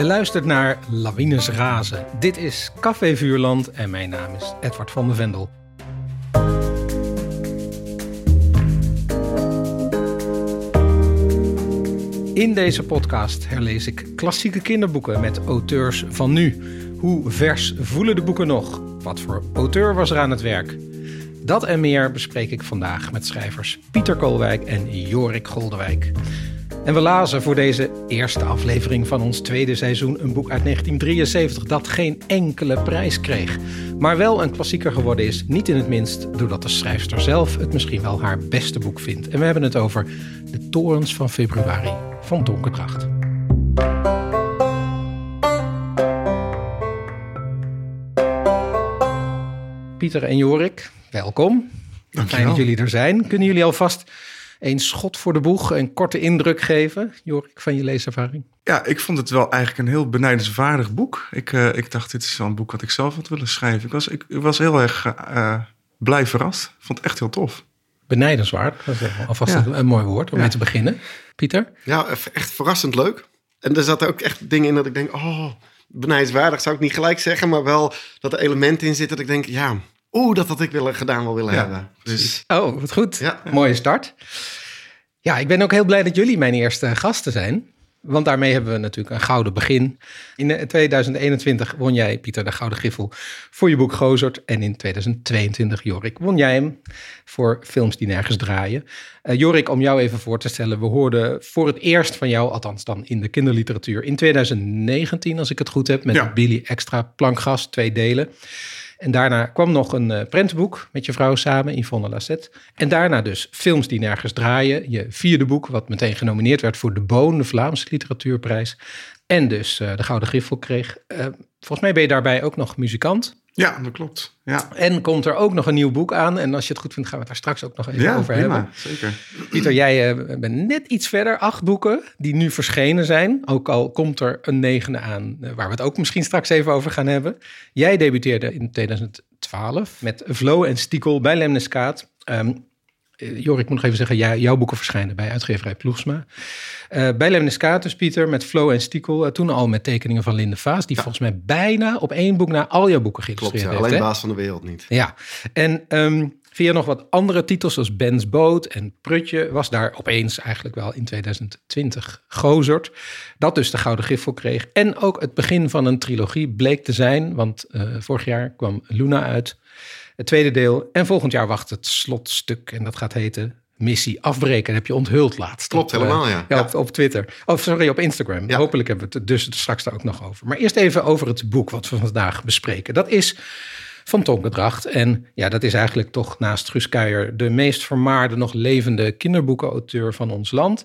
Je luistert naar Lawines Razen. Dit is Café Vuurland en mijn naam is Edward van de Vendel. In deze podcast herlees ik klassieke kinderboeken met auteurs van nu. Hoe vers voelen de boeken nog? Wat voor auteur was er aan het werk? Dat en meer bespreek ik vandaag met schrijvers Pieter Koolwijk en Jorik Goldewijk. En we lazen voor deze eerste aflevering van ons tweede seizoen een boek uit 1973 dat geen enkele prijs kreeg, maar wel een klassieker geworden is, niet in het minst doordat de schrijfster zelf het misschien wel haar beste boek vindt. En we hebben het over De Torens van Februari van Donkerdracht. Pieter en Jorik, welkom. Fijn dat jullie er zijn. Kunnen jullie alvast een schot voor de boeg, een korte indruk geven, Jorik, van je leeservaring? Ja, ik vond het wel eigenlijk een heel benijdenswaardig boek. Ik, uh, ik dacht, dit is wel een boek wat ik zelf had willen schrijven. Ik was, ik, ik was heel erg uh, blij verrast. Ik vond het echt heel tof. Benijdenswaardig, dat is alvast ja. een mooi woord om ja. mee te beginnen. Pieter? Ja, echt verrassend leuk. En er zaten ook echt dingen in dat ik denk, oh, benijdenswaardig zou ik niet gelijk zeggen, maar wel dat er elementen in zitten dat ik denk, ja, oeh, dat had ik willen, gedaan wel willen ja, hebben. Dus, oh, wat goed. Ja. Mooie start. Ja, ik ben ook heel blij dat jullie mijn eerste gasten zijn. Want daarmee hebben we natuurlijk een gouden begin. In 2021 won jij, Pieter, de Gouden Griffel voor je boek Gozert. En in 2022, Jorik, won jij hem voor films die nergens draaien. Uh, Jorik, om jou even voor te stellen. We hoorden voor het eerst van jou, althans dan in de kinderliteratuur, in 2019, als ik het goed heb, met ja. Billy Extra Plankgas, twee delen. En daarna kwam nog een uh, prentenboek met je vrouw samen, Yvonne Lassette. En daarna dus films die nergens draaien. Je vierde boek, wat meteen genomineerd werd voor de Boon, de Vlaamse literatuurprijs. En dus uh, de Gouden Griffel kreeg. Uh, volgens mij ben je daarbij ook nog muzikant. Ja, dat klopt. Ja. En komt er ook nog een nieuw boek aan. En als je het goed vindt, gaan we het daar straks ook nog even ja, over prima, hebben. Zeker. Pieter, jij uh, bent net iets verder. Acht boeken die nu verschenen zijn. Ook al komt er een negende aan, uh, waar we het ook misschien straks even over gaan hebben. Jij debuteerde in 2012 met Vlo en Stiekel bij Lemniskaat. Um, Jorik, ik moet nog even zeggen, jouw boeken verschijnen bij uitgeverij Ploegsma. Uh, bij Lemniskatus, Pieter, met Flo en Stiekel. Uh, toen al met tekeningen van Linde Vaas. Die ja. volgens mij bijna op één boek naar al jouw boeken geïllustreerd Klopt, ja, heeft. alleen Baas van de Wereld niet. Ja, en um, via nog wat andere titels zoals Ben's Boot en Prutje... was daar opeens eigenlijk wel in 2020 Gozert. Dat dus de Gouden Griffel kreeg. En ook het begin van een trilogie bleek te zijn. Want uh, vorig jaar kwam Luna uit het tweede deel. En volgend jaar wacht het slotstuk en dat gaat heten Missie Afbreken. Heb je onthuld laatst. Klopt, op, helemaal ja. ja. Op, op, Twitter. Of sorry, op Instagram. Ja. Hopelijk hebben we het dus straks daar ook nog over. Maar eerst even over het boek wat we vandaag bespreken. Dat is van Tonkendracht. En ja, dat is eigenlijk toch naast Guus Kuijer de meest vermaarde nog levende kinderboekenauteur van ons land.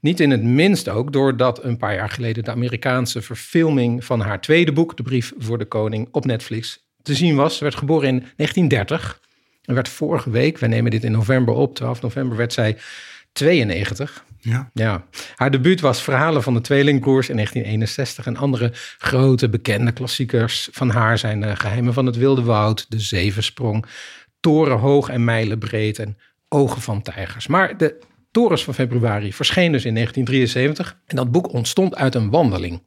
Niet in het minst ook doordat een paar jaar geleden de Amerikaanse verfilming van haar tweede boek, De Brief voor de Koning, op Netflix te zien was. Ze werd geboren in 1930 en werd vorige week, we nemen dit in november op, 12 november, werd zij 92. Ja. ja. Haar debuut was Verhalen van de Tweelingbroers in 1961. En andere grote bekende klassiekers van haar zijn uh, Geheimen van het Wilde Woud, De Zevensprong, Toren hoog en mijlen breed en Ogen van Tijgers. Maar de Torens van februari verscheen dus in 1973 en dat boek ontstond uit een wandeling.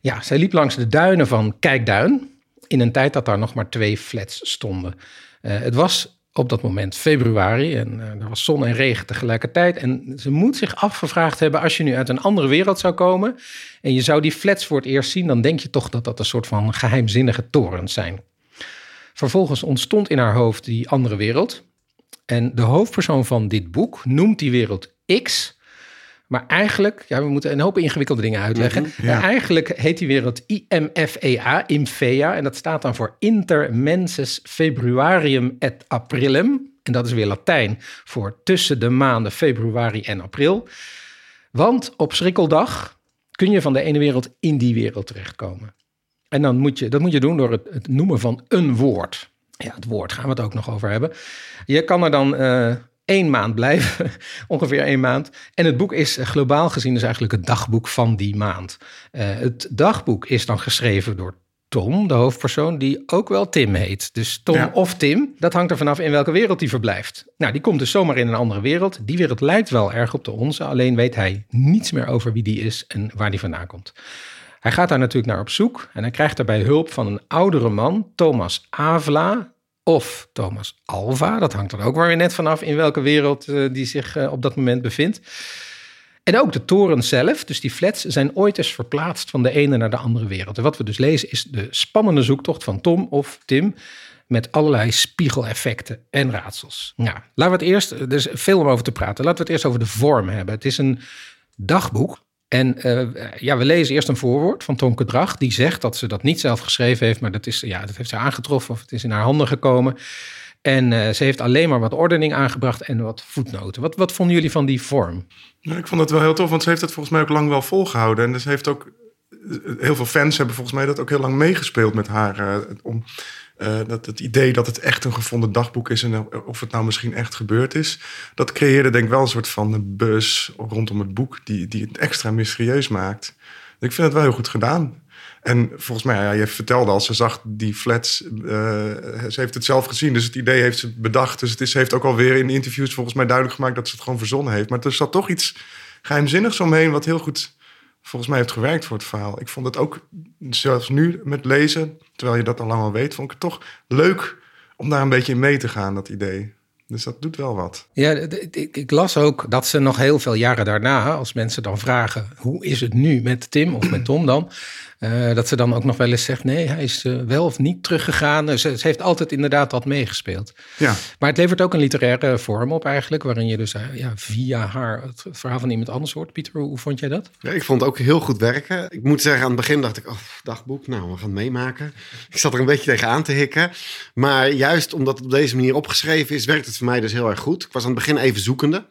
Ja, zij liep langs de duinen van Kijkduin, in een tijd dat daar nog maar twee flats stonden. Uh, het was op dat moment februari en uh, er was zon en regen tegelijkertijd. En ze moet zich afgevraagd hebben, als je nu uit een andere wereld zou komen en je zou die flats voor het eerst zien, dan denk je toch dat dat een soort van geheimzinnige torens zijn. Vervolgens ontstond in haar hoofd die andere wereld. En de hoofdpersoon van dit boek noemt die wereld X. Maar eigenlijk, ja, we moeten een hoop ingewikkelde dingen uitleggen. Mm -hmm, ja. Eigenlijk heet die wereld IMFEA, IMFEA. En dat staat dan voor Inter Menses Februarium et Aprilum. En dat is weer Latijn voor tussen de maanden februari en april. Want op schrikkeldag kun je van de ene wereld in die wereld terechtkomen. En dan moet je, dat moet je doen door het, het noemen van een woord. Ja, het woord gaan we het ook nog over hebben. Je kan er dan uh, één maand blijven, ongeveer één maand. En het boek is globaal gezien dus eigenlijk het dagboek van die maand. Uh, het dagboek is dan geschreven door Tom, de hoofdpersoon, die ook wel Tim heet. Dus Tom ja. of Tim, dat hangt er vanaf in welke wereld hij verblijft. Nou, die komt dus zomaar in een andere wereld. Die wereld lijkt wel erg op de onze, alleen weet hij niets meer over wie die is en waar die vandaan komt. Hij gaat daar natuurlijk naar op zoek en hij krijgt daarbij hulp van een oudere man, Thomas Avla of Thomas Alva. Dat hangt er ook weer net vanaf in welke wereld uh, die zich uh, op dat moment bevindt. En ook de toren zelf, dus die flats, zijn ooit eens verplaatst van de ene naar de andere wereld. En wat we dus lezen is de spannende zoektocht van Tom of Tim met allerlei spiegeleffecten en raadsels. Nou, laten we het eerst, er is veel om over te praten, laten we het eerst over de vorm hebben. Het is een dagboek. En uh, ja, we lezen eerst een voorwoord van Tonke Drag. Die zegt dat ze dat niet zelf geschreven heeft, maar dat, is, ja, dat heeft ze aangetroffen of het is in haar handen gekomen. En uh, ze heeft alleen maar wat ordening aangebracht en wat voetnoten. Wat, wat vonden jullie van die vorm? Ik vond het wel heel tof, want ze heeft het volgens mij ook lang wel volgehouden. En ze heeft ook, heel veel fans hebben volgens mij dat ook heel lang meegespeeld met haar. Om uh, dat het idee dat het echt een gevonden dagboek is en of het nou misschien echt gebeurd is, dat creëerde denk ik wel een soort van buzz rondom het boek die, die het extra mysterieus maakt. Ik vind het wel heel goed gedaan. En volgens mij, ja, je vertelde al, ze zag die flats, uh, ze heeft het zelf gezien, dus het idee heeft ze bedacht. Dus het is, heeft ook alweer in interviews volgens mij duidelijk gemaakt dat ze het gewoon verzonnen heeft. Maar er zat toch iets geheimzinnigs omheen wat heel goed volgens mij heeft gewerkt voor het verhaal. Ik vond het ook, zelfs nu met lezen, terwijl je dat al lang al weet, vond ik het toch leuk om daar een beetje in mee te gaan, dat idee. Dus dat doet wel wat. Ja, ik, las ook dat ze nog heel veel jaren daarna, als mensen dan vragen: hoe is het nu met Tim of met Tom dan? Uh, dat ze dan ook nog wel eens zegt: nee, hij is uh, wel of niet teruggegaan. Ze, ze, heeft altijd inderdaad wat meegespeeld. Ja. Maar het levert ook een literaire vorm op, eigenlijk, waarin je dus uh, ja, via haar het verhaal van iemand anders hoort. Pieter, hoe, hoe vond jij dat? Ja, ik vond het ook heel goed werken. Ik moet zeggen, aan het begin dacht ik: oh, dagboek, nou, we gaan meemaken. Ik zat er een beetje tegenaan te hikken. Maar juist omdat het op deze manier opgeschreven is, werkt het voor mij dus heel erg goed. Ik was aan het begin even zoekende.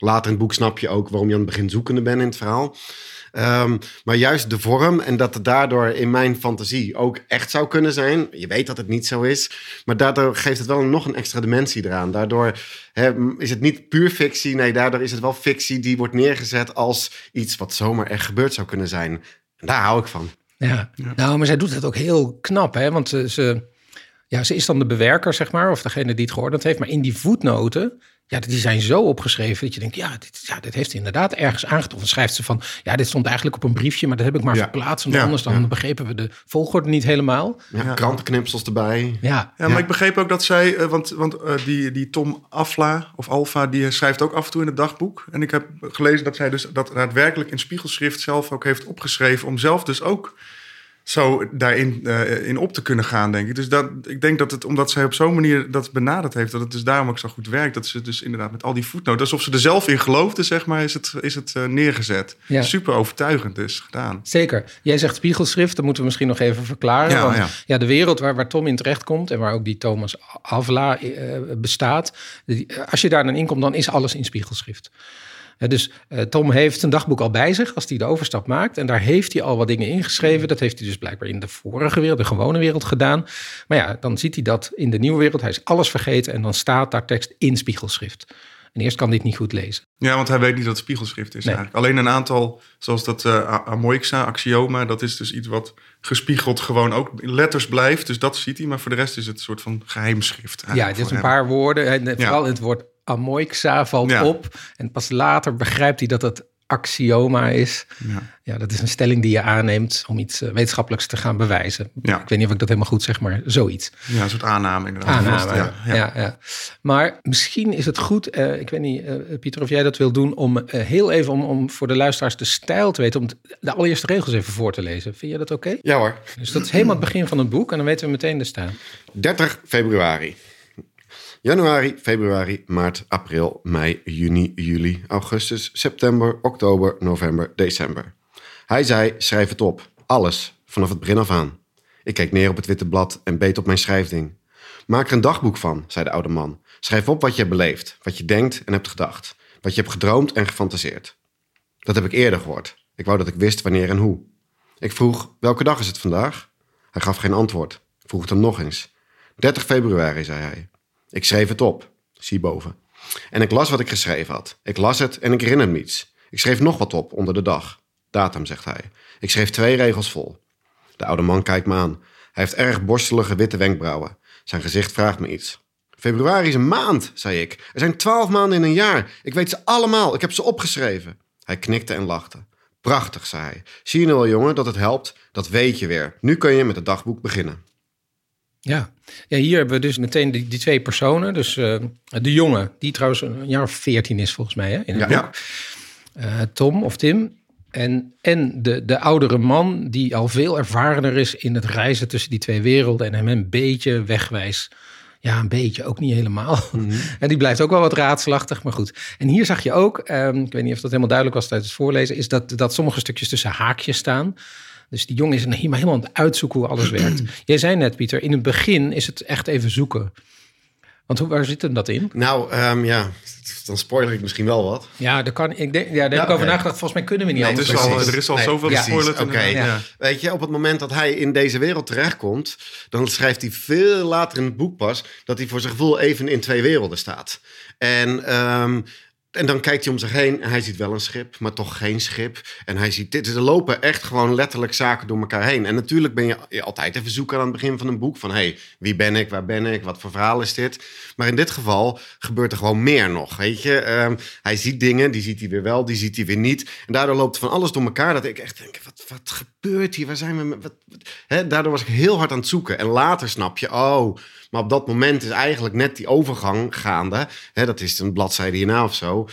Later in het boek snap je ook waarom je aan het begin zoekende bent in het verhaal. Um, maar juist de vorm en dat het daardoor in mijn fantasie ook echt zou kunnen zijn. Je weet dat het niet zo is, maar daardoor geeft het wel nog een extra dimensie eraan. Daardoor he, is het niet puur fictie, nee, daardoor is het wel fictie die wordt neergezet als iets wat zomaar echt gebeurd zou kunnen zijn. En daar hou ik van. Ja, ja. nou, maar zij doet het ook heel knap, hè? Want ze, ze, ja, ze is dan de bewerker, zeg maar, of degene die het geordend heeft. Maar in die voetnoten ja, die zijn zo opgeschreven dat je denkt, ja, dit, ja, dit heeft inderdaad ergens aangetroffen. Schrijft ze van, ja, dit stond eigenlijk op een briefje, maar dat heb ik maar verplaatst. Want anders dan begrepen we de volgorde niet helemaal. Ja, krantenknipsels erbij. Ja, ja, maar ik begreep ook dat zij, uh, want, want uh, die, die Tom Afla of Alfa, die schrijft ook af en toe in het dagboek. En ik heb gelezen dat zij dus dat daadwerkelijk in spiegelschrift zelf ook heeft opgeschreven om zelf dus ook zo daarin uh, in op te kunnen gaan, denk ik. Dus dat, ik denk dat het, omdat zij op zo'n manier dat benaderd heeft, dat het dus daarom ook zo goed werkt. Dat ze dus inderdaad met al die voetnoten, alsof ze er zelf in geloofde, zeg maar, is het, is het uh, neergezet. Ja. Super overtuigend dus gedaan. Zeker. Jij zegt spiegelschrift, dat moeten we misschien nog even verklaren. Ja, want, ja. ja de wereld waar, waar Tom in terecht komt en waar ook die Thomas Avla uh, bestaat, die, als je daar dan in komt, dan is alles in spiegelschrift. Dus uh, Tom heeft een dagboek al bij zich als hij de overstap maakt. En daar heeft hij al wat dingen ingeschreven. Dat heeft hij dus blijkbaar in de vorige wereld, de gewone wereld gedaan. Maar ja, dan ziet hij dat in de nieuwe wereld. Hij is alles vergeten en dan staat daar tekst in spiegelschrift. En eerst kan dit niet goed lezen. Ja, want hij weet niet dat het spiegelschrift is nee. eigenlijk. Alleen een aantal, zoals dat uh, Amoixa, axioma, dat is dus iets wat gespiegeld gewoon ook letters blijft. Dus dat ziet hij. Maar voor de rest is het een soort van geheimschrift. Ja, het is een paar woorden. En vooral ja. het woord amoixa valt ja. op. En pas later begrijpt hij dat het axioma is. Ja. ja, dat is een stelling die je aanneemt om iets uh, wetenschappelijks te gaan bewijzen. Ja. Ik weet niet of ik dat helemaal goed zeg, maar zoiets. Ja, een soort aanname inderdaad. Aanname, ja, ja. ja, ja. Maar misschien is het goed, uh, ik weet niet, uh, Pieter, of jij dat wil doen, om heel even, om, om voor de luisteraars de stijl te weten, om de allereerste regels even voor te lezen. Vind je dat oké? Okay? Ja hoor. Dus dat is helemaal het begin van het boek en dan weten we meteen de stijl. 30 februari. Januari, februari, maart, april, mei, juni, juli, augustus, september, oktober, november, december. Hij zei: schrijf het op. Alles, vanaf het begin af aan. Ik keek neer op het witte blad en beet op mijn schrijfding. Maak er een dagboek van, zei de oude man. Schrijf op wat je hebt beleefd, wat je denkt en hebt gedacht. Wat je hebt gedroomd en gefantaseerd. Dat heb ik eerder gehoord. Ik wou dat ik wist wanneer en hoe. Ik vroeg: welke dag is het vandaag? Hij gaf geen antwoord. Vroeg het hem nog eens. 30 februari, zei hij. Ik schreef het op, zie boven. En ik las wat ik geschreven had. Ik las het en ik herinner me iets. Ik schreef nog wat op onder de dag. Datum, zegt hij. Ik schreef twee regels vol. De oude man kijkt me aan. Hij heeft erg borstelige witte wenkbrauwen. Zijn gezicht vraagt me iets. Februari is een maand, zei ik. Er zijn twaalf maanden in een jaar. Ik weet ze allemaal. Ik heb ze opgeschreven. Hij knikte en lachte. Prachtig, zei hij. Zie je nou wel, jongen, dat het helpt? Dat weet je weer. Nu kun je met het dagboek beginnen. Ja. Ja, hier hebben we dus meteen die, die twee personen. Dus eh, de jongen, die trouwens een jaar of veertien is volgens mij hè, in het Ja. boek. Eh, Tom of Tim. En, en de, de oudere man die al veel ervarener is in het reizen tussen die twee werelden. En hem een beetje wegwijs. Ja, een beetje, ook niet helemaal. En die blijft ook wel wat raadselachtig, maar goed. En hier zag je ook, ehm, ik weet niet of dat helemaal duidelijk was tijdens het voorlezen, is dat, dat sommige stukjes tussen haakjes staan. Dus die jongen is helemaal helemaal aan het uitzoeken hoe alles werkt. Jij zei net, Pieter, in het begin is het echt even zoeken. Want hoe, waar zit hem dat in? Nou, ehm, ja, dan spoiler ik misschien wel wat. Ja, daar, kan, ik denk, ja, daar heb Ja, ik over oké. nagedacht. Volgens mij kunnen we niet Nee, Het anders. is al, er is al Nee, zoveel gespoilerd. inderdaad. Ja. Ja. Weet je, op het moment dat hij in deze wereld terechtkomt, dan schrijft hij veel later in het boek pas dat hij voor zijn gevoel even in twee werelden staat. En, ehm, en dan kijkt hij om zich heen en hij ziet wel een schip, maar toch geen schip. En hij ziet dit. Er lopen echt gewoon letterlijk zaken door elkaar heen. En natuurlijk ben je altijd even zoeken aan het begin van een boek van hey, wie ben ik, waar ben ik, wat voor verhaal is dit? Maar in dit geval gebeurt er gewoon meer nog, weet je. Ehm, hij ziet dingen, die ziet hij weer wel, die ziet hij weer niet. En daardoor loopt van alles door elkaar dat ik echt denk, wat, wat gebeurt hier? Waar zijn we? met- daardoor was ik heel hard aan het zoeken. En later snap je, oh, maar op dat moment is eigenlijk net die overgang gaande. Dat is een bladzijde hierna of zo.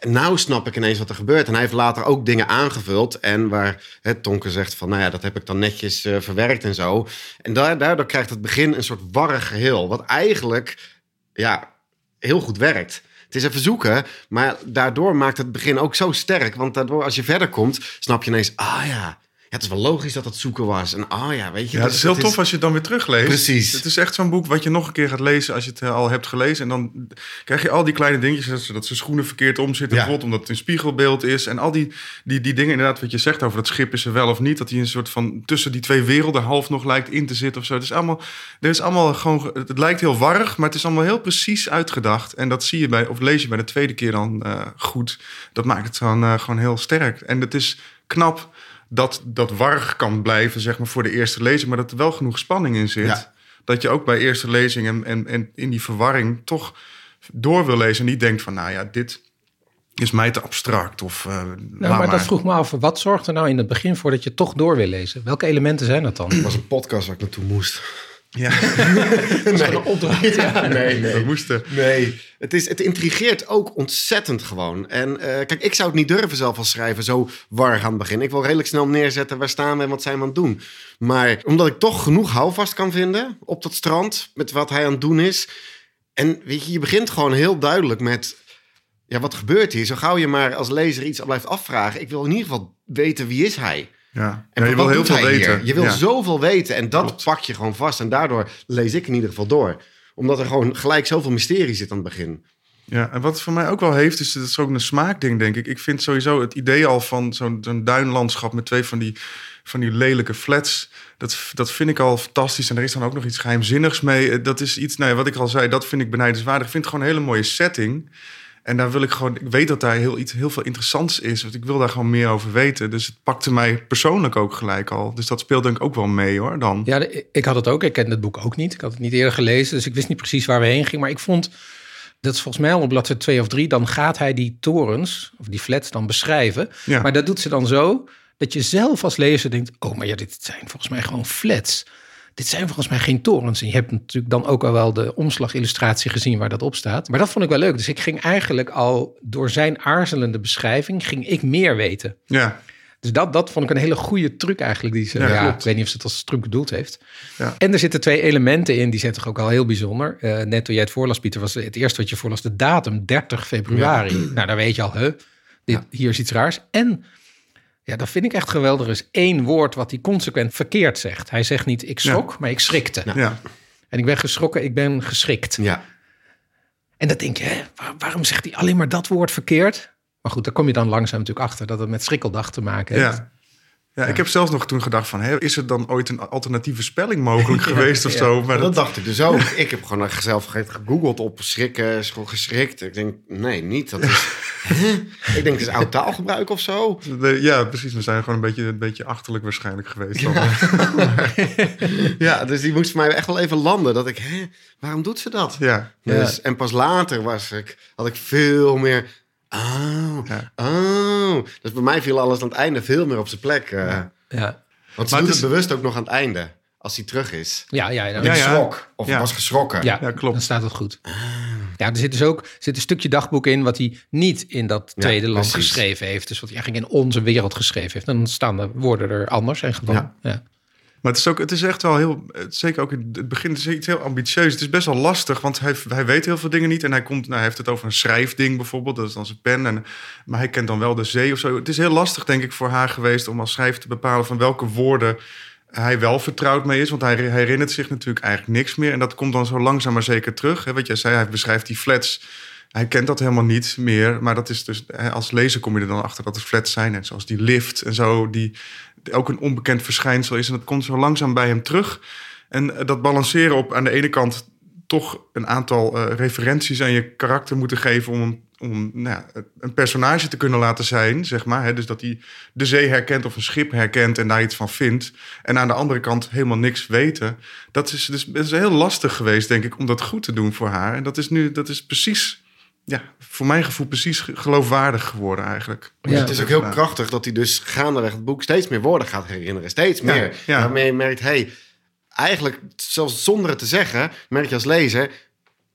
Nou snap ik ineens wat er gebeurt. En hij heeft later ook dingen aangevuld. En waar hè, Tonke zegt van, nou ja, dat heb ik dan netjes eh, verwerkt en zo. En daar, daardoor krijgt het begin een soort warrig geheel. Wat eigenlijk, ja, heel goed werkt. Het is even zoeken, maar daardoor maakt het begin ook zo sterk. Want daardoor, als je verder komt, snap je ineens, ah ja, het is wel logisch dat het zoeken was. En ah ja, weet je. Ja, dat- het is heel tof als je het dan weer terugleest. Precies. Het is echt zo'n boek wat je nog een keer gaat lezen als je het eh, al hebt gelezen. En dan krijg je al die kleine dingetjes, dat ze- dat zijn schoenen verkeerd om zitten. Ja. Bijvoorbeeld omdat het een spiegelbeeld is. En al die, die, die dingen inderdaad wat je zegt over dat schip is er wel of niet. Dat hij een soort van tussen die twee werelden half nog lijkt in te zitten of zo. Het is allemaal, er is allemaal gewoon, ge- het lijkt heel warrig, maar het is allemaal heel precies uitgedacht. En dat zie je bij, of lees je bij de tweede keer dan eh, goed. Dat maakt het dan eh, gewoon heel sterk. En het is knap dat dat warrig kan blijven, zeg maar, voor de eerste lezing. Maar dat er wel genoeg spanning in zit. Ja. Dat je ook bij eerste lezing en, en, en in die verwarring toch door wil lezen. En niet denkt van, nou ja, dit is mij te abstract. Of, eh, Nou, maar dat vroeg me af, wat zorgt er nou in het begin voor dat je toch door wil lezen? Welke elementen zijn dat dan? Het was een podcast waar ik naartoe moest. Ja, een opdracht. Ja, nee, we moesten. Nee, het, is, het intrigeert ook ontzettend gewoon. En eh, kijk, ik zou het niet durven zelf als schrijver zo warrig aan het begin. Ik wil redelijk snel neerzetten, waar staan we en wat zijn we aan het doen. Maar omdat ik toch genoeg houvast kan vinden op dat strand, met wat hij aan het doen is. En weet je, je begint gewoon heel duidelijk met, ja, wat gebeurt hier? Zo gauw je maar als lezer iets blijft afvragen. Ik wil in ieder geval weten, wie is hij? Ja, En ja je wat wil heel doet veel hij hier? weten. Je wil Ja. zoveel weten en dat Klopt. pak je gewoon vast. En daardoor lees ik in ieder geval door. Omdat er gewoon gelijk zoveel mysterie zit aan het begin. Ja, en wat het voor mij ook wel heeft, is dat het is ook een smaakding, denk ik. Ik vind sowieso het idee al van zo'n zo'n duinlandschap met twee van die, van die lelijke flats. Dat, dat vind ik al fantastisch. En er is dan ook nog iets geheimzinnigs mee. Dat is iets, nou ja, wat ik al zei, dat vind ik benijdenswaardig. Ik vind het gewoon een hele mooie setting. En daar wil ik gewoon, ik weet dat daar heel, iets, heel veel interessants is. Want ik wil daar gewoon meer over weten. Dus het pakte mij persoonlijk ook gelijk al. Dus dat speelt denk ik ook wel mee hoor, dan. Ja, ik had het ook. Ik kende het boek ook niet. Ik had het niet eerder gelezen, dus ik wist niet precies waar we heen gingen. Maar ik vond, dat is volgens mij al op bladzijde 2 of 3, dan gaat hij die torens, of die flats, dan beschrijven. Ja. Maar dat doet ze dan zo, dat je zelf als lezer denkt, oh, maar ja, dit zijn volgens mij gewoon flats. Dit zijn volgens mij geen torens. En je hebt natuurlijk dan ook al wel de omslagillustratie gezien waar dat op staat. Maar dat vond ik wel leuk. Dus ik ging eigenlijk al door zijn aarzelende beschrijving, ging ik meer weten. Ja, Dus dat, dat vond ik een hele goede truc eigenlijk. Die ze, Ja, ik weet niet of ze het als truc bedoeld heeft. Ja. En er zitten twee elementen in, die zijn toch ook al heel bijzonder. Eh, net toen jij het voorlas, Pieter, was het eerste wat je voorlas de datum, 30 februari. Nou, dan weet je al, huh, dit, hier is iets raars. En ja, dat vind ik echt geweldig. Er is één woord wat hij consequent verkeerd zegt. Hij zegt niet ik schrok, maar ik schrikte. ja. En ik ben geschrokken, ik ben geschrikt. Ja, En dan denk je, hè, waar- waarom zegt hij alleen maar dat woord verkeerd? Maar goed, daar kom je dan langzaam natuurlijk achter dat het met schrikkeldag te maken heeft. Ja. Ja, ik heb zelfs nog toen gedacht van, hè, is er dan ooit een alternatieve spelling mogelijk geweest of zo? Maar dat, dat, dacht ik dus ook. ik heb gewoon zelf gegoogeld op schrikken, geschrikt. Ik denk, nee, niet. Dat is, Hè? Ik denk, het is oud taalgebruik of zo. ja, precies. We zijn gewoon een beetje, een beetje achterlijk waarschijnlijk geweest. Dan. Ja, dus die moest voor mij echt wel even landen. Dat ik, hè, waarom doet ze dat? Ja. Dus, En pas later was ik, had ik veel meer Oh, Ja. oh. Dus bij mij viel alles aan het einde veel meer op zijn plek. eh. Ja, Want ze Maar doet het bewust ook nog aan het einde. Als hij terug is. ja, ja, ja, Ja, ja. schrok. Of Ja. was geschrokken. ja, Ja, klopt. dan staat het goed. Ja, er zit dus ook zit een stukje dagboek in wat hij niet in dat Ja, tweede land precies. geschreven heeft. Dus wat hij eigenlijk in onze wereld geschreven heeft. Dan staan de woorden er anders en gewoon. Ja. Maar het is, ook, het is echt wel heel, het- zeker ook in het begin, het is iets heel ambitieus. Het is best wel lastig, want hij, hij weet heel veel dingen niet. En hij, komt, nou, hij heeft het over een schrijfding bijvoorbeeld, dat is dan zijn pen. En, maar hij kent dan wel de zee of zo. Het is heel lastig, denk ik, voor haar geweest om als schrijver te bepalen van welke woorden hij wel vertrouwd mee is. Want hij herinnert zich natuurlijk eigenlijk niks meer. En dat komt dan zo langzaam maar zeker terug. Hè, wat jij zei, hij beschrijft die flats. Hij kent dat helemaal niet meer. Maar dat is dus, als lezer kom je er dan achter dat er flats zijn. En zoals die lift en zo, die ook een onbekend verschijnsel is. En dat komt zo langzaam bij hem terug. En eh, dat balanceren op aan de ene kant toch een aantal eh, referenties aan je karakter moeten geven om, om nou een personage te kunnen laten zijn, zeg maar. Hè? Dus dat hij de zee herkent of een schip herkent en daar iets van vindt. En aan de andere kant helemaal niks weten. Dat is dus dat is heel lastig geweest, denk ik, om dat goed te doen voor haar. En dat is nu, dat is precies, ja, voor mijn gevoel precies ge- geloofwaardig geworden eigenlijk. Ja. Het is ook heel krachtig dat hij dus gaandeweg het boek steeds meer woorden gaat herinneren. Steeds Ja, meer. ja. Waarmee je merkt, hey, eigenlijk zelfs zonder het te zeggen, merk je als lezer,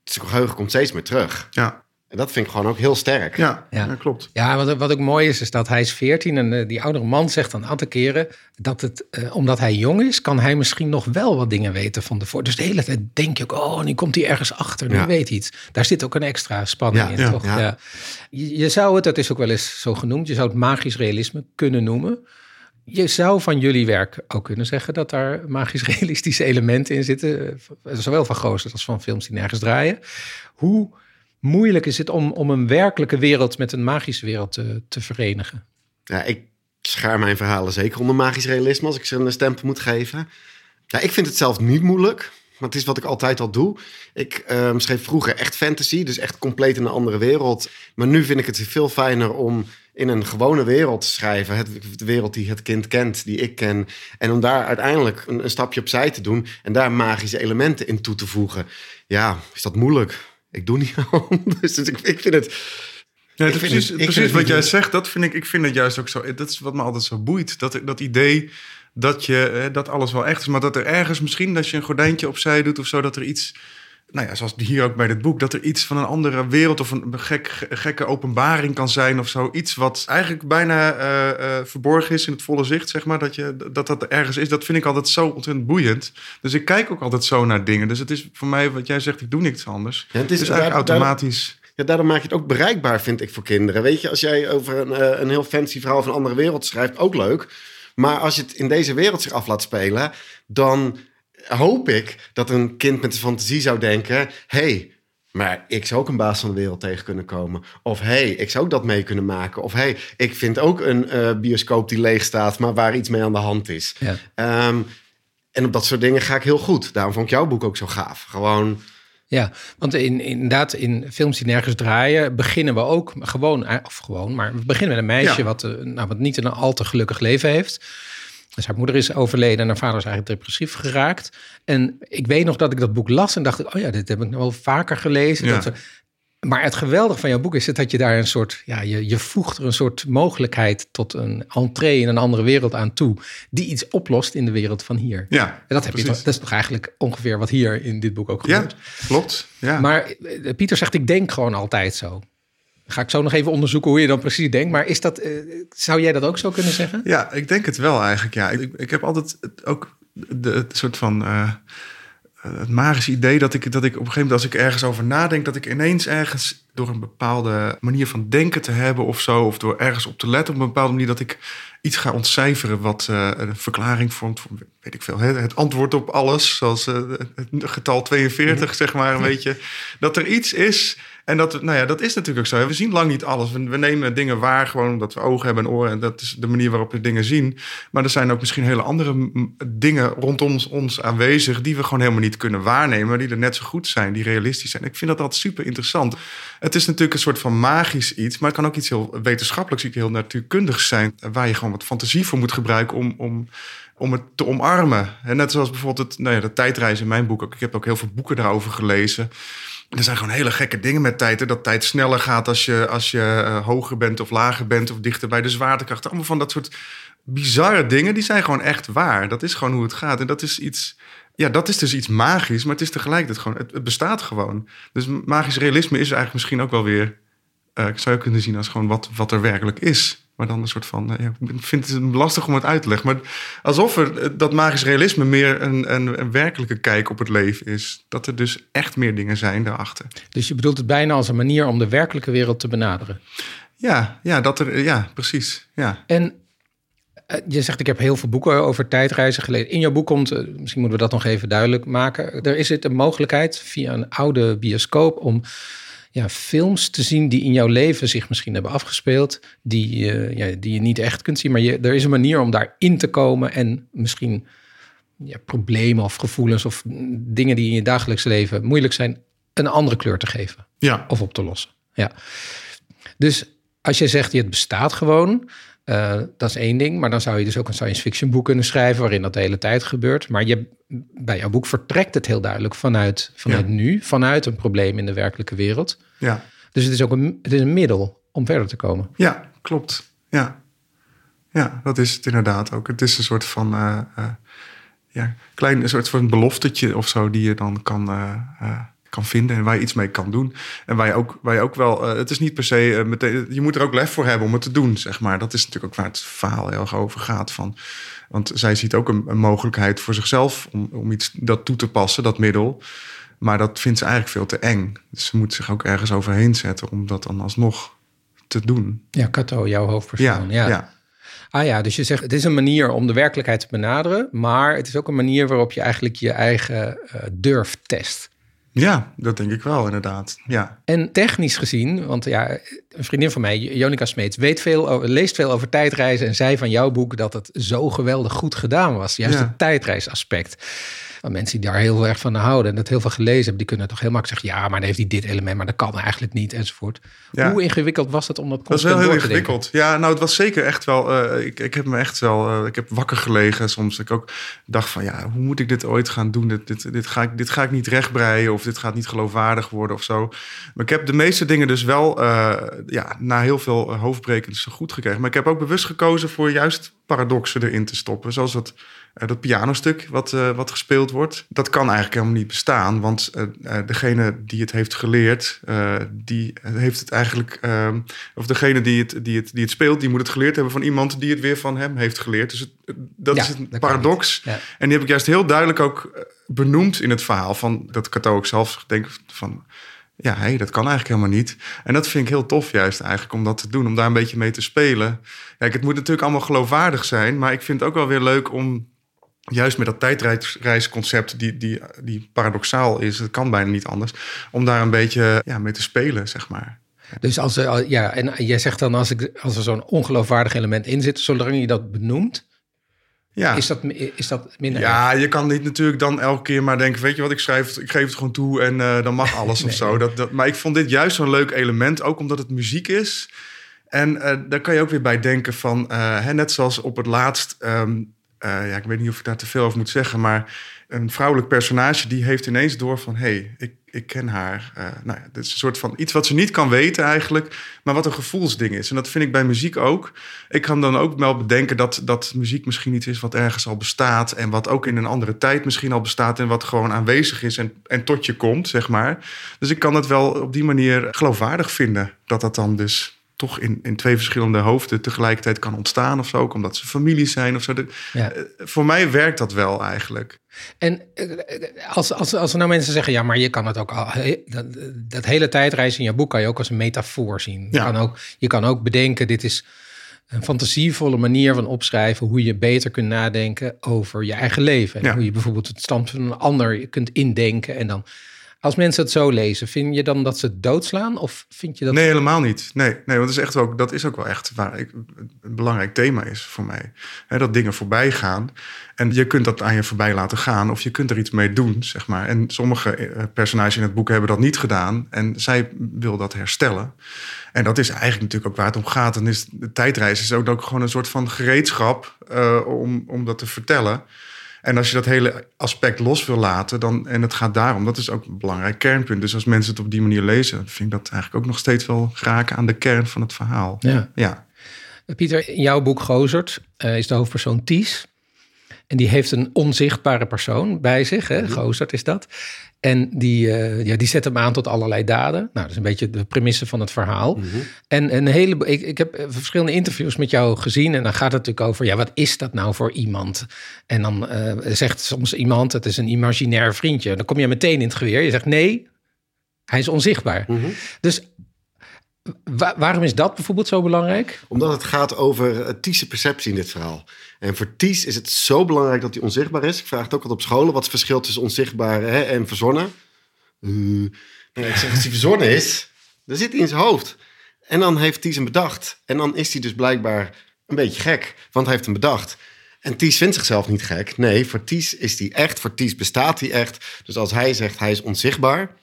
het geheugen komt steeds meer terug. Ja, En dat vind ik gewoon ook heel sterk. ja, Ja. ja. klopt. Ja, wat, wat ook mooi is, is dat hij is 14 en eh, die oudere man zegt dan een aantal keren dat het, eh, omdat hij jong is, kan hij misschien nog wel wat dingen weten van de voor. Dus de hele tijd denk je ook, oh, nu komt hij ergens achter, nu Ja. weet hij iets. Daar zit ook een extra spanning Ja, in, ja, toch? ja. Ja. Je, je zou het, dat is ook wel eens zo genoemd, je zou het magisch realisme kunnen noemen. Je zou van jullie werk ook kunnen zeggen dat daar magisch-realistische elementen in zitten. eh, Zowel van Goossens als van films die nergens draaien. Hoe moeilijk is het om, om een werkelijke wereld met een magische wereld te, te verenigen? Ja, ik schaar mijn verhalen zeker onder magisch realisme als ik ze een stempel moet geven. Ja, ik vind het zelf niet moeilijk. Want het is wat ik altijd al doe. Ik ehm, schreef vroeger echt fantasy, dus echt compleet in een andere wereld. Maar nu vind ik het veel fijner om in een gewone wereld te schrijven. Het, de wereld die het kind kent, die ik ken. En om daar uiteindelijk een, een stapje opzij te doen en daar magische elementen in toe te voegen. Ja, is dat moeilijk? Ik doe niet anders. Dus ik, ik vind het. Ja, Ik precies, het- precies wat jij zegt. Dat vind ik, ik vind het juist ook zo. Dat is wat me altijd zo boeit. Dat, dat idee dat, je, eh, dat alles wel echt is. Maar dat er ergens misschien, als je een gordijntje opzij doet of zo, dat er iets. Nou ja, zoals hier ook bij dit boek, dat er iets van een andere wereld of een gek, gekke openbaring kan zijn of zo. Iets wat eigenlijk bijna eh, eh, verborgen is in het volle zicht, zeg maar. Dat, je, dat dat er ergens is. Dat vind ik altijd zo ontzettend boeiend. Dus ik kijk ook altijd zo naar dingen. Dus het is voor mij, wat jij zegt, ik doe niks anders. Ja, het is het is eigenlijk daar- daar- automatisch. Ja, daardoor maak je het ook bereikbaar, vind ik, voor kinderen. Weet je, als jij over een, eh, een heel fancy verhaal van een andere wereld schrijft, ook leuk. Maar als je het in deze wereld zich af laat spelen, dan hoop ik dat een kind met de fantasie zou denken: hey, maar ik zou ook een baas van de wereld tegen kunnen komen. Of hey, ik zou ook dat mee kunnen maken. Of hey, ik vind ook een eh, bioscoop die leeg staat, maar waar iets mee aan de hand is. Ja. Ehm, en op dat soort dingen ga ik heel goed. Daarom vond ik jouw boek ook zo gaaf. Gewoon, Ja, want in, inderdaad, in films die nergens draaien, beginnen we ook gewoon, eh, of gewoon, maar we beginnen met een meisje Ja. wat, eh, nou, wat niet een al te gelukkig leven heeft. Dus haar moeder is overleden en haar vader is eigenlijk depressief geraakt. En ik weet nog dat ik dat boek las en dacht, oh ja, dit heb ik nog wel vaker gelezen. Ja. Dat, maar het geweldige van jouw boek is het dat je daar een soort, ja, je, je voegt er een soort mogelijkheid tot een entree in een andere wereld aan toe, die iets oplost in de wereld van hier. Ja, En dat, heb je, precies. dat is toch eigenlijk ongeveer wat hier in dit boek ook Ja, gebeurt. klopt. Ja. Maar eh, Pieter zegt, ik denk gewoon altijd zo. Ga ik zo nog even onderzoeken hoe je dan precies denkt. Maar is dat, eh, zou jij dat ook zo kunnen zeggen? Ja, ik denk het wel eigenlijk. Ja, ik, ik heb altijd ook de, het soort van eh, het magische idee dat ik, dat ik op een gegeven moment, als ik ergens over nadenk, dat ik ineens ergens door een bepaalde manier van denken te hebben of zo, of door ergens op te letten op een bepaalde manier, dat ik iets ga ontcijferen wat eh, een verklaring vormt voor, weet ik veel, hè, het antwoord op alles, zoals het getal 42, zeg maar, een beetje. Dat er iets is. En dat, nou ja, dat is natuurlijk ook zo. We zien lang niet alles. We, nemen dingen waar gewoon omdat we ogen hebben en oren. En dat is de manier waarop we dingen zien. Maar er zijn ook misschien hele andere dingen rondom ons, aanwezig... die we gewoon helemaal niet kunnen waarnemen. Die er net zo goed zijn, die realistisch zijn. Ik vind dat altijd super interessant. Het is natuurlijk een soort van magisch iets... maar het kan ook iets heel wetenschappelijks, iets heel natuurkundigs zijn... waar je gewoon wat fantasie voor moet gebruiken om... om om het te omarmen. En net zoals bijvoorbeeld het, nou ja, de tijdreis in mijn boek. Ik heb ook heel veel boeken daarover gelezen. Er zijn gewoon hele gekke dingen met tijd. Hè? Dat tijd sneller gaat als je, als je eh, hoger bent of lager bent of dichter bij de zwaartekracht. Allemaal van dat soort bizarre dingen, die zijn gewoon echt waar. Dat is gewoon hoe het gaat. En dat is iets, ja, dat is dus iets magisch, maar het is tegelijkertijd gewoon, het, bestaat gewoon. Dus magisch realisme is eigenlijk misschien ook wel weer, eh, ik zou je kunnen zien als gewoon wat, wat er werkelijk is. Maar dan een soort van, eh, ja, ik vind het lastig om het uit te leggen. Maar alsof er, eh, dat magisch realisme meer een, een, een werkelijke kijk op het leven is. Dat er dus echt meer dingen zijn daarachter. Dus je bedoelt het bijna als een manier om de werkelijke wereld te benaderen. Ja, ja, dat er, ja precies. Ja. En eh, je zegt, ik heb heel veel boeken over tijdreizen gelezen. In jouw boek komt, misschien moeten we dat nog even duidelijk maken. Er is het een mogelijkheid via een oude bioscoop om ja, films te zien die in jouw leven zich misschien hebben afgespeeld. Die, eh, ja, die je niet echt kunt zien. Maar je, er is een manier om daarin te komen en misschien ja, problemen of gevoelens of dingen die in je dagelijks leven moeilijk zijn, een andere kleur te geven. Ja. Of op te lossen. Ja. Dus als je zegt, het bestaat gewoon, uh, dat is één ding. Maar dan zou je dus ook een science fiction boek kunnen schrijven waarin dat de hele tijd gebeurt. Maar je, bij jouw boek vertrekt het heel duidelijk vanuit, vanuit nu, vanuit een probleem in de werkelijke wereld. Ja. Dus het is ook een, het is een middel om verder te komen. Ja, klopt. Ja. ja, dat is het inderdaad ook. Het is een soort van uh, uh, ja, klein een soort van beloftetje of zo die je dan kan kan vinden en waar je iets mee kan doen. En waar je ook, waar je ook wel, het is niet per se meteen, je moet er ook lef voor hebben om het te doen, zeg maar. Dat is natuurlijk ook waar het verhaal heel erg over gaat. Van, want zij ziet ook een, een mogelijkheid voor zichzelf om, om iets dat toe te passen, dat middel. Maar dat vindt ze eigenlijk veel te eng. Dus ze moet zich ook ergens overheen zetten om dat dan alsnog te doen. Ja, Kato, jouw hoofdpersoon. Ja, ja. ja. Ah ja, dus je zegt het is een manier om de werkelijkheid te benaderen, maar het is ook een manier waarop je eigenlijk je eigen uh, durf test. Ja, dat denk ik wel, inderdaad. Ja. En technisch gezien, want ja, een vriendin van mij, Jonica Smeets, weet veel over, leest veel over tijdreizen en zei van jouw boek dat het zo geweldig goed gedaan was. Juist Ja. het tijdreisaspect. Van mensen die daar heel erg van houden en dat heel veel gelezen hebben, die kunnen toch heel makkelijk zeggen, ja, maar dan heeft hij dit element, maar dat kan eigenlijk niet, enzovoort. Ja. Hoe ingewikkeld was het om dat Dat is wel heel te ingewikkeld. Ja, nou, het was zeker echt wel. eh, ik, ik heb me echt wel. eh, ik heb wakker gelegen soms. Ik ook dacht van ja, hoe moet ik dit ooit gaan doen? Dit, dit, dit, ga, ik, dit ga ik niet rechtbreien of dit gaat niet geloofwaardig worden of zo. Maar ik heb de meeste dingen dus wel eh, ja, na heel veel hoofdbrekens goed gekregen. Maar ik heb ook bewust gekozen voor juist paradoxen erin te stoppen. Zoals dat, eh, dat pianostuk wat, eh, wat gespeeld wordt. Dat kan eigenlijk helemaal niet bestaan. Want eh, degene die het heeft geleerd, die heeft het eigenlijk... eh, of degene die het, die, het, die het speelt, die moet het geleerd hebben van iemand die het weer van hem heeft geleerd. Dus het, dat Ja, is een paradox. Ja. En die heb ik juist heel duidelijk ook benoemd in het verhaal. Van dat Cato ook zelf denkt van... Ja, hé, dat kan eigenlijk helemaal niet. En dat vind ik heel tof juist eigenlijk om dat te doen. Om daar een beetje mee te spelen. Kijk, het moet natuurlijk allemaal geloofwaardig zijn. Maar ik vind het ook wel weer leuk om... Juist met dat tijdreisconcept die, die, die paradoxaal is. Het kan bijna niet anders. Om daar een beetje ja, mee te spelen, zeg maar. Dus als er, ja, en jij zegt dan als, ik, als er zo'n ongeloofwaardig element in zit, zolang je dat benoemt, Ja. is, dat, is dat minder erg? Ja, je kan niet natuurlijk dan elke keer maar denken... weet je wat, ik schrijf ik geef het gewoon toe en eh, dan mag alles of zo. Dat, dat, maar ik vond dit juist zo'n leuk element, ook omdat het muziek is. En eh, daar kan je ook weer bij denken van... eh, hè, net zoals op het laatst... ehm, eh, ja, ik weet niet of ik daar te veel over moet zeggen... maar een vrouwelijk personage die heeft ineens door van... hé, hey, ik, ik ken haar. Eh, nou ja, dit is een soort van iets wat ze niet kan weten eigenlijk... maar wat een gevoelsding is. En dat vind ik bij muziek ook. Ik kan dan ook wel bedenken dat, dat muziek misschien iets is... wat ergens al bestaat... en wat ook in een andere tijd misschien al bestaat... en wat gewoon aanwezig is en, en tot je komt, zeg maar. Dus ik kan het wel op die manier geloofwaardig vinden... dat dat dan dus toch in, in twee verschillende hoofden tegelijkertijd kan ontstaan of zo. Ook omdat ze familie zijn of zo. De- Ja. eh, voor mij werkt dat wel eigenlijk. En eh, als, als, als er nou mensen zeggen, ja, maar je kan het ook al, dat, dat hele tijdreizen in je boek kan je ook als een metafoor zien. Je, Ja. kan ook, je kan ook bedenken, dit is een fantasievolle manier van opschrijven hoe je beter kunt nadenken over je eigen leven. En Ja. hoe je bijvoorbeeld het stand van een ander kunt indenken. En dan, als mensen het zo lezen, vind je dan dat ze het doodslaan? Of vind je dat... Nee, helemaal niet. Nee, nee want dat is, echt ook, dat is ook wel echt waar ik, een belangrijk thema is voor mij. Dat dingen voorbij gaan. En je kunt dat aan je voorbij laten gaan of je kunt er iets mee doen, zeg maar. En sommige eh, personages in het boek hebben dat niet gedaan. En zij wil dat herstellen. En dat is eigenlijk natuurlijk ook waar het om gaat. Dan is de tijdreis is ook, ook gewoon een soort van gereedschap eh, om, om dat te vertellen. En als je dat hele aspect los wil laten, dan, en het gaat daarom, dat is ook een belangrijk kernpunt. Dus als mensen het op die manier lezen, vind ik dat eigenlijk ook nog steeds wel raken aan de kern van het verhaal. Ja. Ja. Pieter, in jouw boek Gozert eh, is de hoofdpersoon Ties. En die heeft een onzichtbare persoon bij zich, hè? Gozert is dat. En die, eh, ja, die zet hem aan tot allerlei daden. Nou, dat is een beetje de premisse van het verhaal. En een hele, ik, ik heb eh, verschillende interviews met jou gezien. En dan gaat het natuurlijk over, ja, wat is dat nou voor iemand? En dan eh, zegt soms iemand, het is een imaginair vriendje. Dan kom je meteen in het geweer. Je zegt, nee, hij is onzichtbaar. Dus wa- waarom is dat bijvoorbeeld zo belangrijk? Omdat het gaat over uh, Ties' perceptie in dit verhaal. En voor Ties is het zo belangrijk dat hij onzichtbaar is. Ik vraag het ook altijd op scholen. Wat is het verschil tussen onzichtbaar hè, en verzonnen? Uh, ik zeg, als hij verzonnen is, dan zit hij in zijn hoofd. En dan heeft Ties hem bedacht. En dan is hij dus blijkbaar een beetje gek. Want hij heeft hem bedacht. En Ties vindt zichzelf niet gek. Nee, voor Ties is hij echt. Voor Ties bestaat hij echt. Dus als hij zegt hij is onzichtbaar...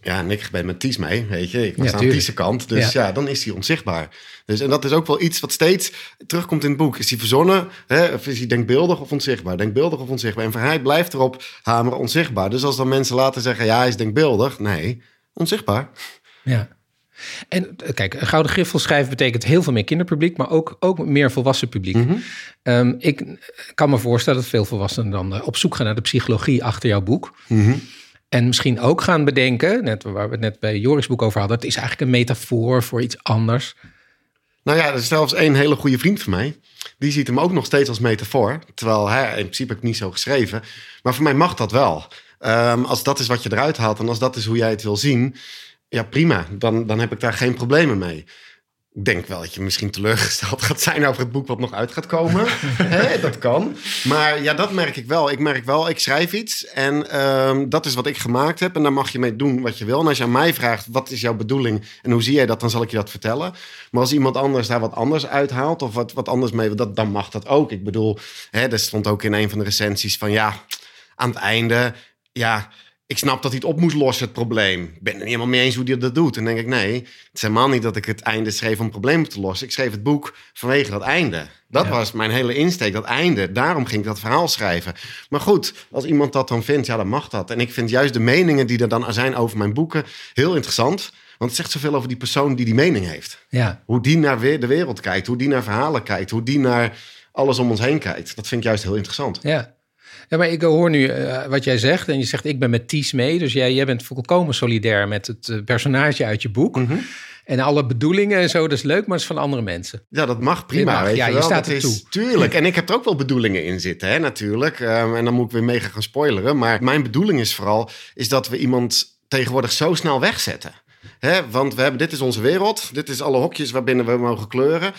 Ja, en ik ben met Ties mee, weet je. Ik was Ja, aan. Ties' kant. Dus Ja. ja. dan is hij onzichtbaar. Dus, en dat is ook wel iets wat steeds terugkomt in het boek. Is hij verzonnen? Hè? Of is hij denkbeeldig of onzichtbaar? Denkbeeldig of onzichtbaar? En voor hij blijft erop hameren onzichtbaar. Dus als dan mensen laten zeggen, ja, hij is denkbeeldig. Nee, onzichtbaar. Ja. En kijk, een gouden griffel schrijven betekent heel veel meer kinderpubliek, maar ook, ook meer volwassen publiek. Ehm, ik kan me voorstellen dat veel volwassenen dan eh, op zoek gaan naar de psychologie achter jouw boek. En misschien ook gaan bedenken, net waar we het net bij Joris boek over hadden, het is eigenlijk een metafoor voor iets anders. Nou ja, er is zelfs één hele goede vriend van mij. Die ziet hem ook nog steeds als metafoor. Terwijl hij, in principe heb ik niet zo geschreven. Maar voor mij mag dat wel. Ehm, als dat is wat je eruit haalt en als dat is hoe jij het wil zien. Ja, prima. Dan, dan heb ik daar geen problemen mee. Ik denk wel dat je misschien teleurgesteld gaat zijn over het boek wat nog uit gaat komen. Dat kan. Maar ja, dat merk ik wel. Ik merk wel, ik schrijf iets en ehm, dat is wat ik gemaakt heb. En daar mag je mee doen wat je wil. En als je aan mij vraagt, wat is jouw bedoeling en hoe zie jij dat, dan zal ik je dat vertellen. Maar als iemand anders daar wat anders uithaalt of wat, wat anders mee, dat, dan mag dat ook. Ik bedoel, hè, er stond ook in een van de recensies van ja, aan het einde, ja, ik snap dat hij het op moest lossen, het probleem. Ik ben het niet helemaal mee eens hoe hij dat doet. En dan denk ik, nee, het is helemaal niet dat ik het einde schreef om problemen te lossen. Ik schreef het boek vanwege dat einde. Dat Ja. was mijn hele insteek, dat einde. Daarom ging ik dat verhaal schrijven. Maar goed, als iemand dat dan vindt, ja, dan mag dat. En ik vind juist de meningen die er dan zijn over mijn boeken heel interessant. Want het zegt zoveel over die persoon die die mening heeft. Ja, Hoe die naar weer de wereld kijkt, hoe die naar verhalen kijkt, hoe die naar alles om ons heen kijkt. Dat vind ik juist heel interessant. ja. Ja, maar ik hoor nu eh, wat jij zegt. En je zegt, ik ben met Ties mee. Dus jij, jij bent volkomen solidair met het eh, personage uit je boek. En alle bedoelingen en zo, dat is leuk, maar dat is van andere mensen. Ja, dat mag prima. Mag, weet ja, je, je wel. staat dat er is, toe. Tuurlijk. En ik heb er ook wel bedoelingen in zitten, hè, natuurlijk. Ehm, en dan moet ik weer mega gaan spoileren. Maar mijn bedoeling is vooral is dat we iemand tegenwoordig zo snel wegzetten. Hè, want we hebben, dit is onze wereld. Dit is alle hokjes waarbinnen we mogen kleuren.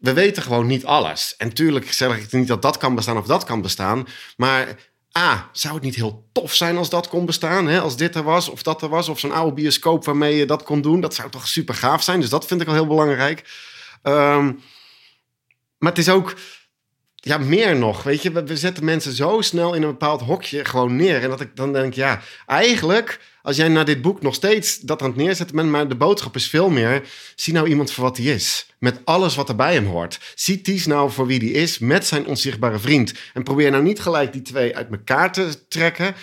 We weten gewoon niet alles. En tuurlijk zeg ik niet dat dat kan bestaan of dat kan bestaan. Maar A, zou het niet heel tof zijn als dat kon bestaan? Hè? Als dit er was of dat er was. Of zo'n oude bioscoop waarmee je dat kon doen. Dat zou toch super gaaf zijn. Dus dat vind ik al heel belangrijk. Ehm, maar het is ook ja, meer nog. Weet je, we, we zetten mensen zo snel in een bepaald hokje gewoon neer. En dat ik dan denk, ja, eigenlijk, als jij naar dit boek nog steeds dat aan het neerzetten bent, maar de boodschap is veel meer: zie nou iemand voor wat hij is. Met alles wat er bij hem hoort. Zie Ties nou voor wie die is, met zijn onzichtbare vriend. En probeer nou niet gelijk die twee uit elkaar te trekken.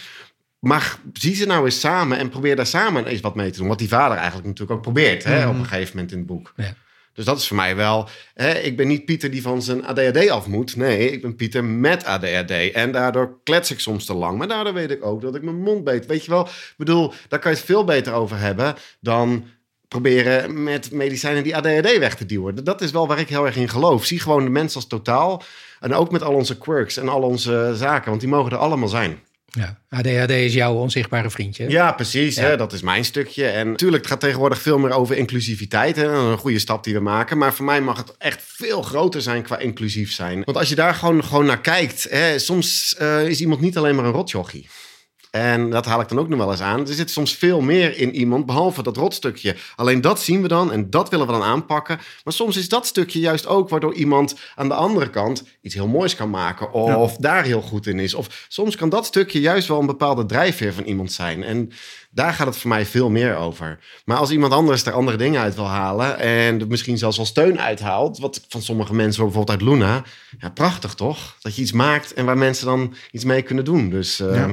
Maar zie ze nou eens samen en probeer daar samen eens wat mee te doen. Wat die vader eigenlijk natuurlijk ook probeert hè, op een gegeven moment in het boek. Ja. Dus dat is voor mij wel. Hè, ik ben niet Pieter die van zijn ADHD af moet. Nee, ik ben Pieter met ADHD. En daardoor klets ik soms te lang. Maar daardoor weet ik ook dat ik mijn mond beet. Weet je wel, ik bedoel, daar kan je het veel beter over hebben dan proberen met medicijnen die ADHD weg te duwen. Dat is wel waar ik heel erg in geloof. Zie gewoon de mens als totaal. En ook met al onze quirks en al onze zaken. Want die mogen er allemaal zijn. Ja, ADHD is jouw onzichtbare vriendje. Ja, precies. Ja. Hè, dat is mijn stukje. En natuurlijk, het gaat tegenwoordig veel meer over inclusiviteit. Hè, een goede stap die we maken. Maar voor mij mag het echt veel groter zijn qua inclusief zijn. Want als je daar gewoon, gewoon naar kijkt. Hè, soms eh, is iemand niet alleen maar een rotjochie. En dat haal ik dan ook nog wel eens aan. Er zit soms veel meer in iemand, behalve dat rotstukje. Alleen dat zien we dan en dat willen we dan aanpakken. Maar soms is dat stukje juist ook waardoor iemand aan de andere kant iets heel moois kan maken. Of daar heel goed in is. Of soms kan dat stukje juist wel een bepaalde drijfveer van iemand zijn. En daar gaat het voor mij veel meer over. Maar als iemand anders er andere dingen uit wil halen en er misschien zelfs wel steun uithaalt, wat van sommige mensen, bijvoorbeeld uit Luna, ja, prachtig toch? Dat je iets maakt en waar mensen dan iets mee kunnen doen. Dus, uh,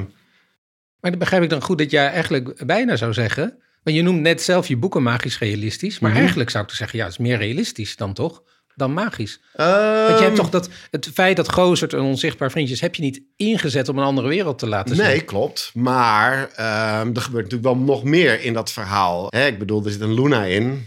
Maar dan begrijp ik dan goed dat jij eigenlijk bijna zou zeggen, want je noemt net zelf je boeken magisch realistisch, maar Mhm. eigenlijk zou ik te zeggen, ja, het is meer realistisch dan toch? Dan magisch. Ehm, Want je hebt toch dat het feit dat Gozert een onzichtbaar vriendje is, heb je niet ingezet om een andere wereld te laten zien? Nee, klopt. Maar ehm, er gebeurt natuurlijk wel nog meer in dat verhaal. Hè, ik bedoel, er zit een Luna in.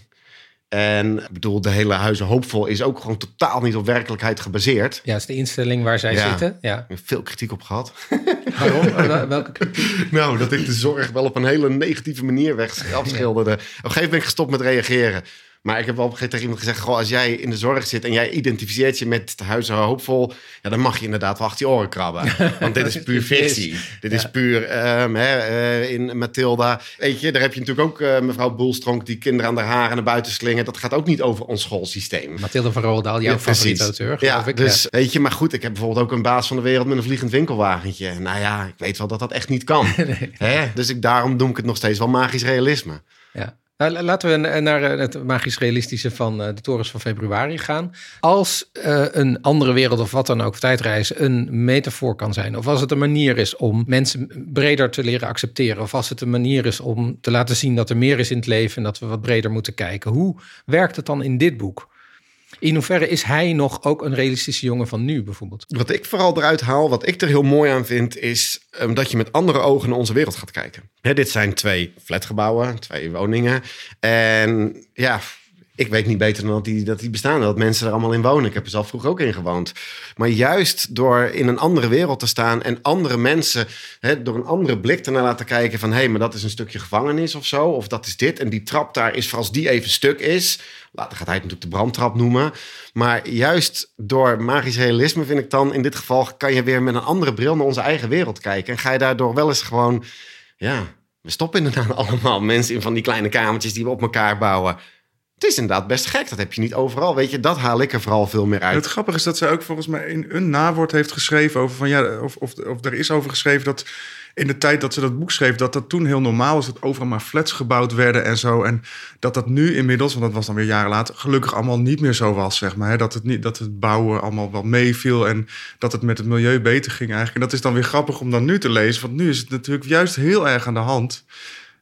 En ik bedoel, de hele Huizen Hoopvol is ook gewoon totaal niet op werkelijkheid gebaseerd. Ja, het is de instelling waar zij Ja. zitten. Ja. Ik heb veel kritiek op gehad. Waarom? Wel- Welke kritiek? Nou, dat ik de zorg wel op een hele negatieve manier weg afschilderde. Op een gegeven moment ben ik gestopt met reageren. Maar ik heb wel op een gegeven moment tegen iemand gezegd... Goh, als jij in de zorg zit en jij identificeert je met de huizen hoopvol... Ja, dan mag je inderdaad wel achter je oren krabben. Want dit is puur fictie. Dit is puur ehm, hè, eh, in Matilda. Weet je, daar heb je natuurlijk ook eh, mevrouw Boelstronk... die kinderen aan haar haren naar buiten slingen. Dat gaat ook niet over ons schoolsysteem. Mathilde van Roosendaal, jouw Ja, favoriete auteur, Ja, ik. dus weet je, maar goed, ik heb bijvoorbeeld ook een baas van de wereld met een vliegend winkelwagentje. Nou ja, ik weet wel dat dat echt niet kan. Hè? Dus ik, daarom noem ik het nog steeds wel magisch realisme. Ja. Nou, la- laten we n- naar eh, het magisch realistische van eh, de torens van februari gaan. Als eh, een andere wereld of wat dan ook, of tijdreis, een metafoor kan zijn. Of als het een manier is om mensen breder te leren accepteren. Of als het een manier is om te laten zien dat er meer is in het leven en dat we wat breder moeten kijken. Hoe werkt het dan in dit boek? In hoeverre is hij nog ook een realistische jongen van nu bijvoorbeeld? Wat ik vooral eruit haal, wat ik er heel mooi aan vind, is ehm, dat je met andere ogen naar onze wereld gaat kijken. Hè, dit zijn twee flatgebouwen, twee woningen. En ja, ik weet niet beter dan dat die, dat die bestaan, dat mensen er allemaal in wonen. Ik heb er zelf vroeger ook in gewoond. Maar juist door in een andere wereld te staan en andere mensen hè, door een andere blik te laten kijken van hé, hey, maar dat is een stukje gevangenis of zo, of dat is dit. En die trap daar is voor als die even stuk is. Later gaat hij het natuurlijk de brandtrap noemen. Maar juist door magisch realisme vind ik dan in dit geval kan je weer met een andere bril naar onze eigen wereld kijken. En ga je daardoor wel eens gewoon, ja, we stoppen inderdaad allemaal mensen in van die kleine kamertjes die we op elkaar bouwen. Het is inderdaad best gek. Dat heb je niet overal. Weet je, dat haal ik er vooral veel meer uit. het grappige is dat zij ook volgens mij in een nawoord heeft geschreven over van ja, of, of, of er is over geschreven dat in de tijd dat ze dat boek schreef, dat dat toen heel normaal was dat overal maar flats gebouwd werden en zo. En dat dat nu inmiddels, want dat was dan weer jaren later, gelukkig allemaal niet meer zo was, zeg maar. Hè? Dat, het niet, dat het bouwen allemaal wel meeviel en dat het met het milieu beter ging eigenlijk. En dat is dan weer grappig om dan nu te lezen, want nu is het natuurlijk juist heel erg aan de hand.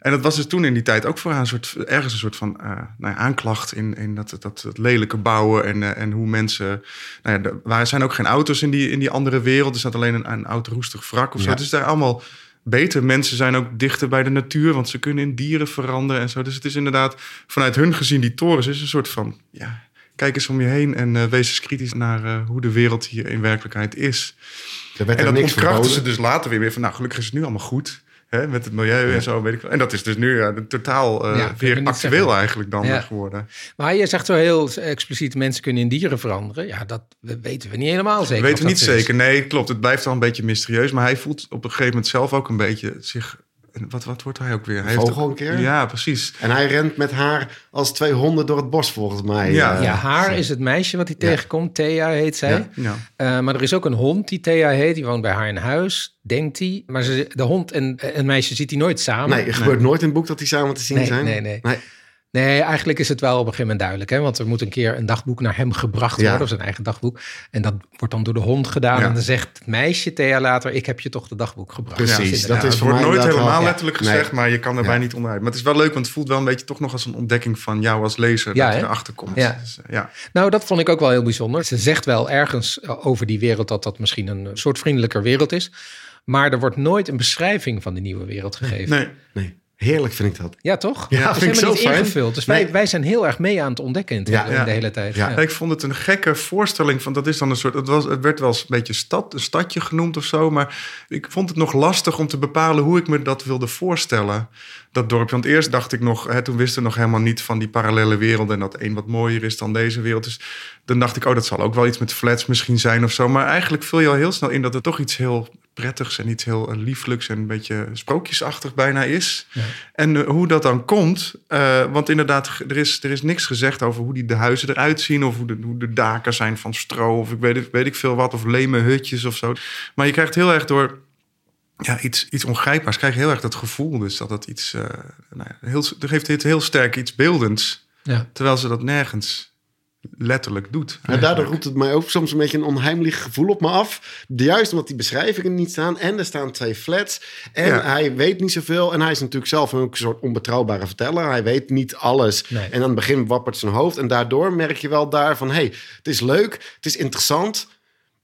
En dat was dus toen in die tijd ook voor haar een soort, ergens een soort van eh, nou ja, aanklacht in, in dat, dat, dat lelijke bouwen en, eh, en hoe mensen. Nou ja, er waren- zijn ook geen auto's in die, in die andere wereld. Er staat alleen een, een oud roestig wrak of zo. Ja. Het is daar allemaal beter. Mensen zijn ook dichter bij de natuur, want ze kunnen in dieren veranderen en zo. Dus het is inderdaad vanuit hun gezien, die torens is een soort van. Ja, kijk eens om je heen en eh, wees eens kritisch naar hoe de wereld hier in werkelijkheid is. Er werd En dat niks ontkrachten ze dus later weer weer van, nou gelukkig is het nu allemaal goed. Hè, met het milieu en zo, weet ik wel. En dat is dus nu ja, totaal eh, weer actueel zeggen. eigenlijk dan geworden. Maar je zegt zo heel expliciet, mensen kunnen in dieren veranderen. Ja, dat weten we niet helemaal zeker. Dat of weten we niet is. zeker. Nee, klopt. Het blijft wel een beetje mysterieus. Maar hij voelt op een gegeven moment zelf ook een beetje zich... en Wat, wat wordt hij ook weer? Hij heeft vogel ook- een keer? Ja, precies. En hij rent met haar als twee honden door het bos, volgens mij. Ja. Eh, Ja, haar is het meisje wat hij Ja. tegenkomt. Thea heet zij. Ja. Ja. Eh, maar er is ook een hond die Thea heet. Die woont bij haar in huis, denkt hij. Maar ze, de hond en en het meisje ziet hij nooit samen. Nee, het gebeurt nooit in het boek dat die samen te zien Nee, zijn. nee, nee. Nee, eigenlijk is het wel op een gegeven moment duidelijk. Hè? Want er moet een keer een dagboek naar hem gebracht Ja. worden. Of zijn eigen dagboek. En dat wordt dan door de hond gedaan. Ja. En dan zegt het meisje Thea later... ik heb je toch de dagboek gebracht. Precies, Ja, dat is voor wordt nooit helemaal wel- letterlijk Nee. gezegd, maar je kan erbij Ja. niet onderuit. Maar het is wel leuk, want het voelt wel een beetje toch nog als een ontdekking van jou als lezer. Ja, dat je erachter komt. Ja. Dus, eh, ja. Nou, dat vond ik ook wel heel bijzonder. Ze zegt wel ergens eh, over die wereld dat dat misschien een soort vriendelijker wereld is. Maar er wordt nooit een beschrijving van de nieuwe wereld gegeven. Nee. Nee, heerlijk vind ik dat. Ja, toch? Ja, is vind ik zo niet fijn. ingevuld. Dus Nee. wij, wij zijn heel erg mee aan het ontdekken in het Ja. hele- Ja. de hele tijd. Ja. Ja. Ik vond het een gekke voorstelling van dat is dan een soort. Het, was, het werd wel eens een beetje stad, een stadje genoemd of zo. Maar ik vond het nog lastig om te bepalen hoe ik me dat wilde voorstellen. Dat dorpje. Want eerst dacht ik nog, hè, toen wisten we nog helemaal niet van die parallele wereld. En dat één wat mooier is dan deze wereld. Dus dan dacht ik, oh, dat zal ook wel iets met flats misschien zijn of zo. Maar eigenlijk vul je al heel snel in dat het toch iets heel prettigs en iets heel eh, lieflijks en een beetje sprookjesachtig bijna is. Ja. En eh, hoe dat dan komt, eh, want inderdaad, er is, er is niks gezegd over hoe die de huizen eruit zien of hoe de, hoe de daken zijn van stro of ik weet, weet ik veel wat, of leme hutjes of zo. Maar je krijgt heel erg door ja, iets, iets ongrijpbaars, krijg je heel erg dat gevoel. Dus dat het iets, eh nou ja, heel, geeft het heel sterk iets beeldends, Ja. terwijl ze dat nergens letterlijk doet. En daardoor roept het mij ook soms een beetje een onheimelijk gevoel op me af. Juist omdat die beschrijvingen niet staan. En er staan twee flats. En Ja. hij weet niet zoveel. En hij is natuurlijk zelf ook een soort onbetrouwbare verteller. Hij weet niet alles. Nee. En aan het begin wappert zijn hoofd. En daardoor merk je wel daar van... hé, hey, het is leuk, het is interessant.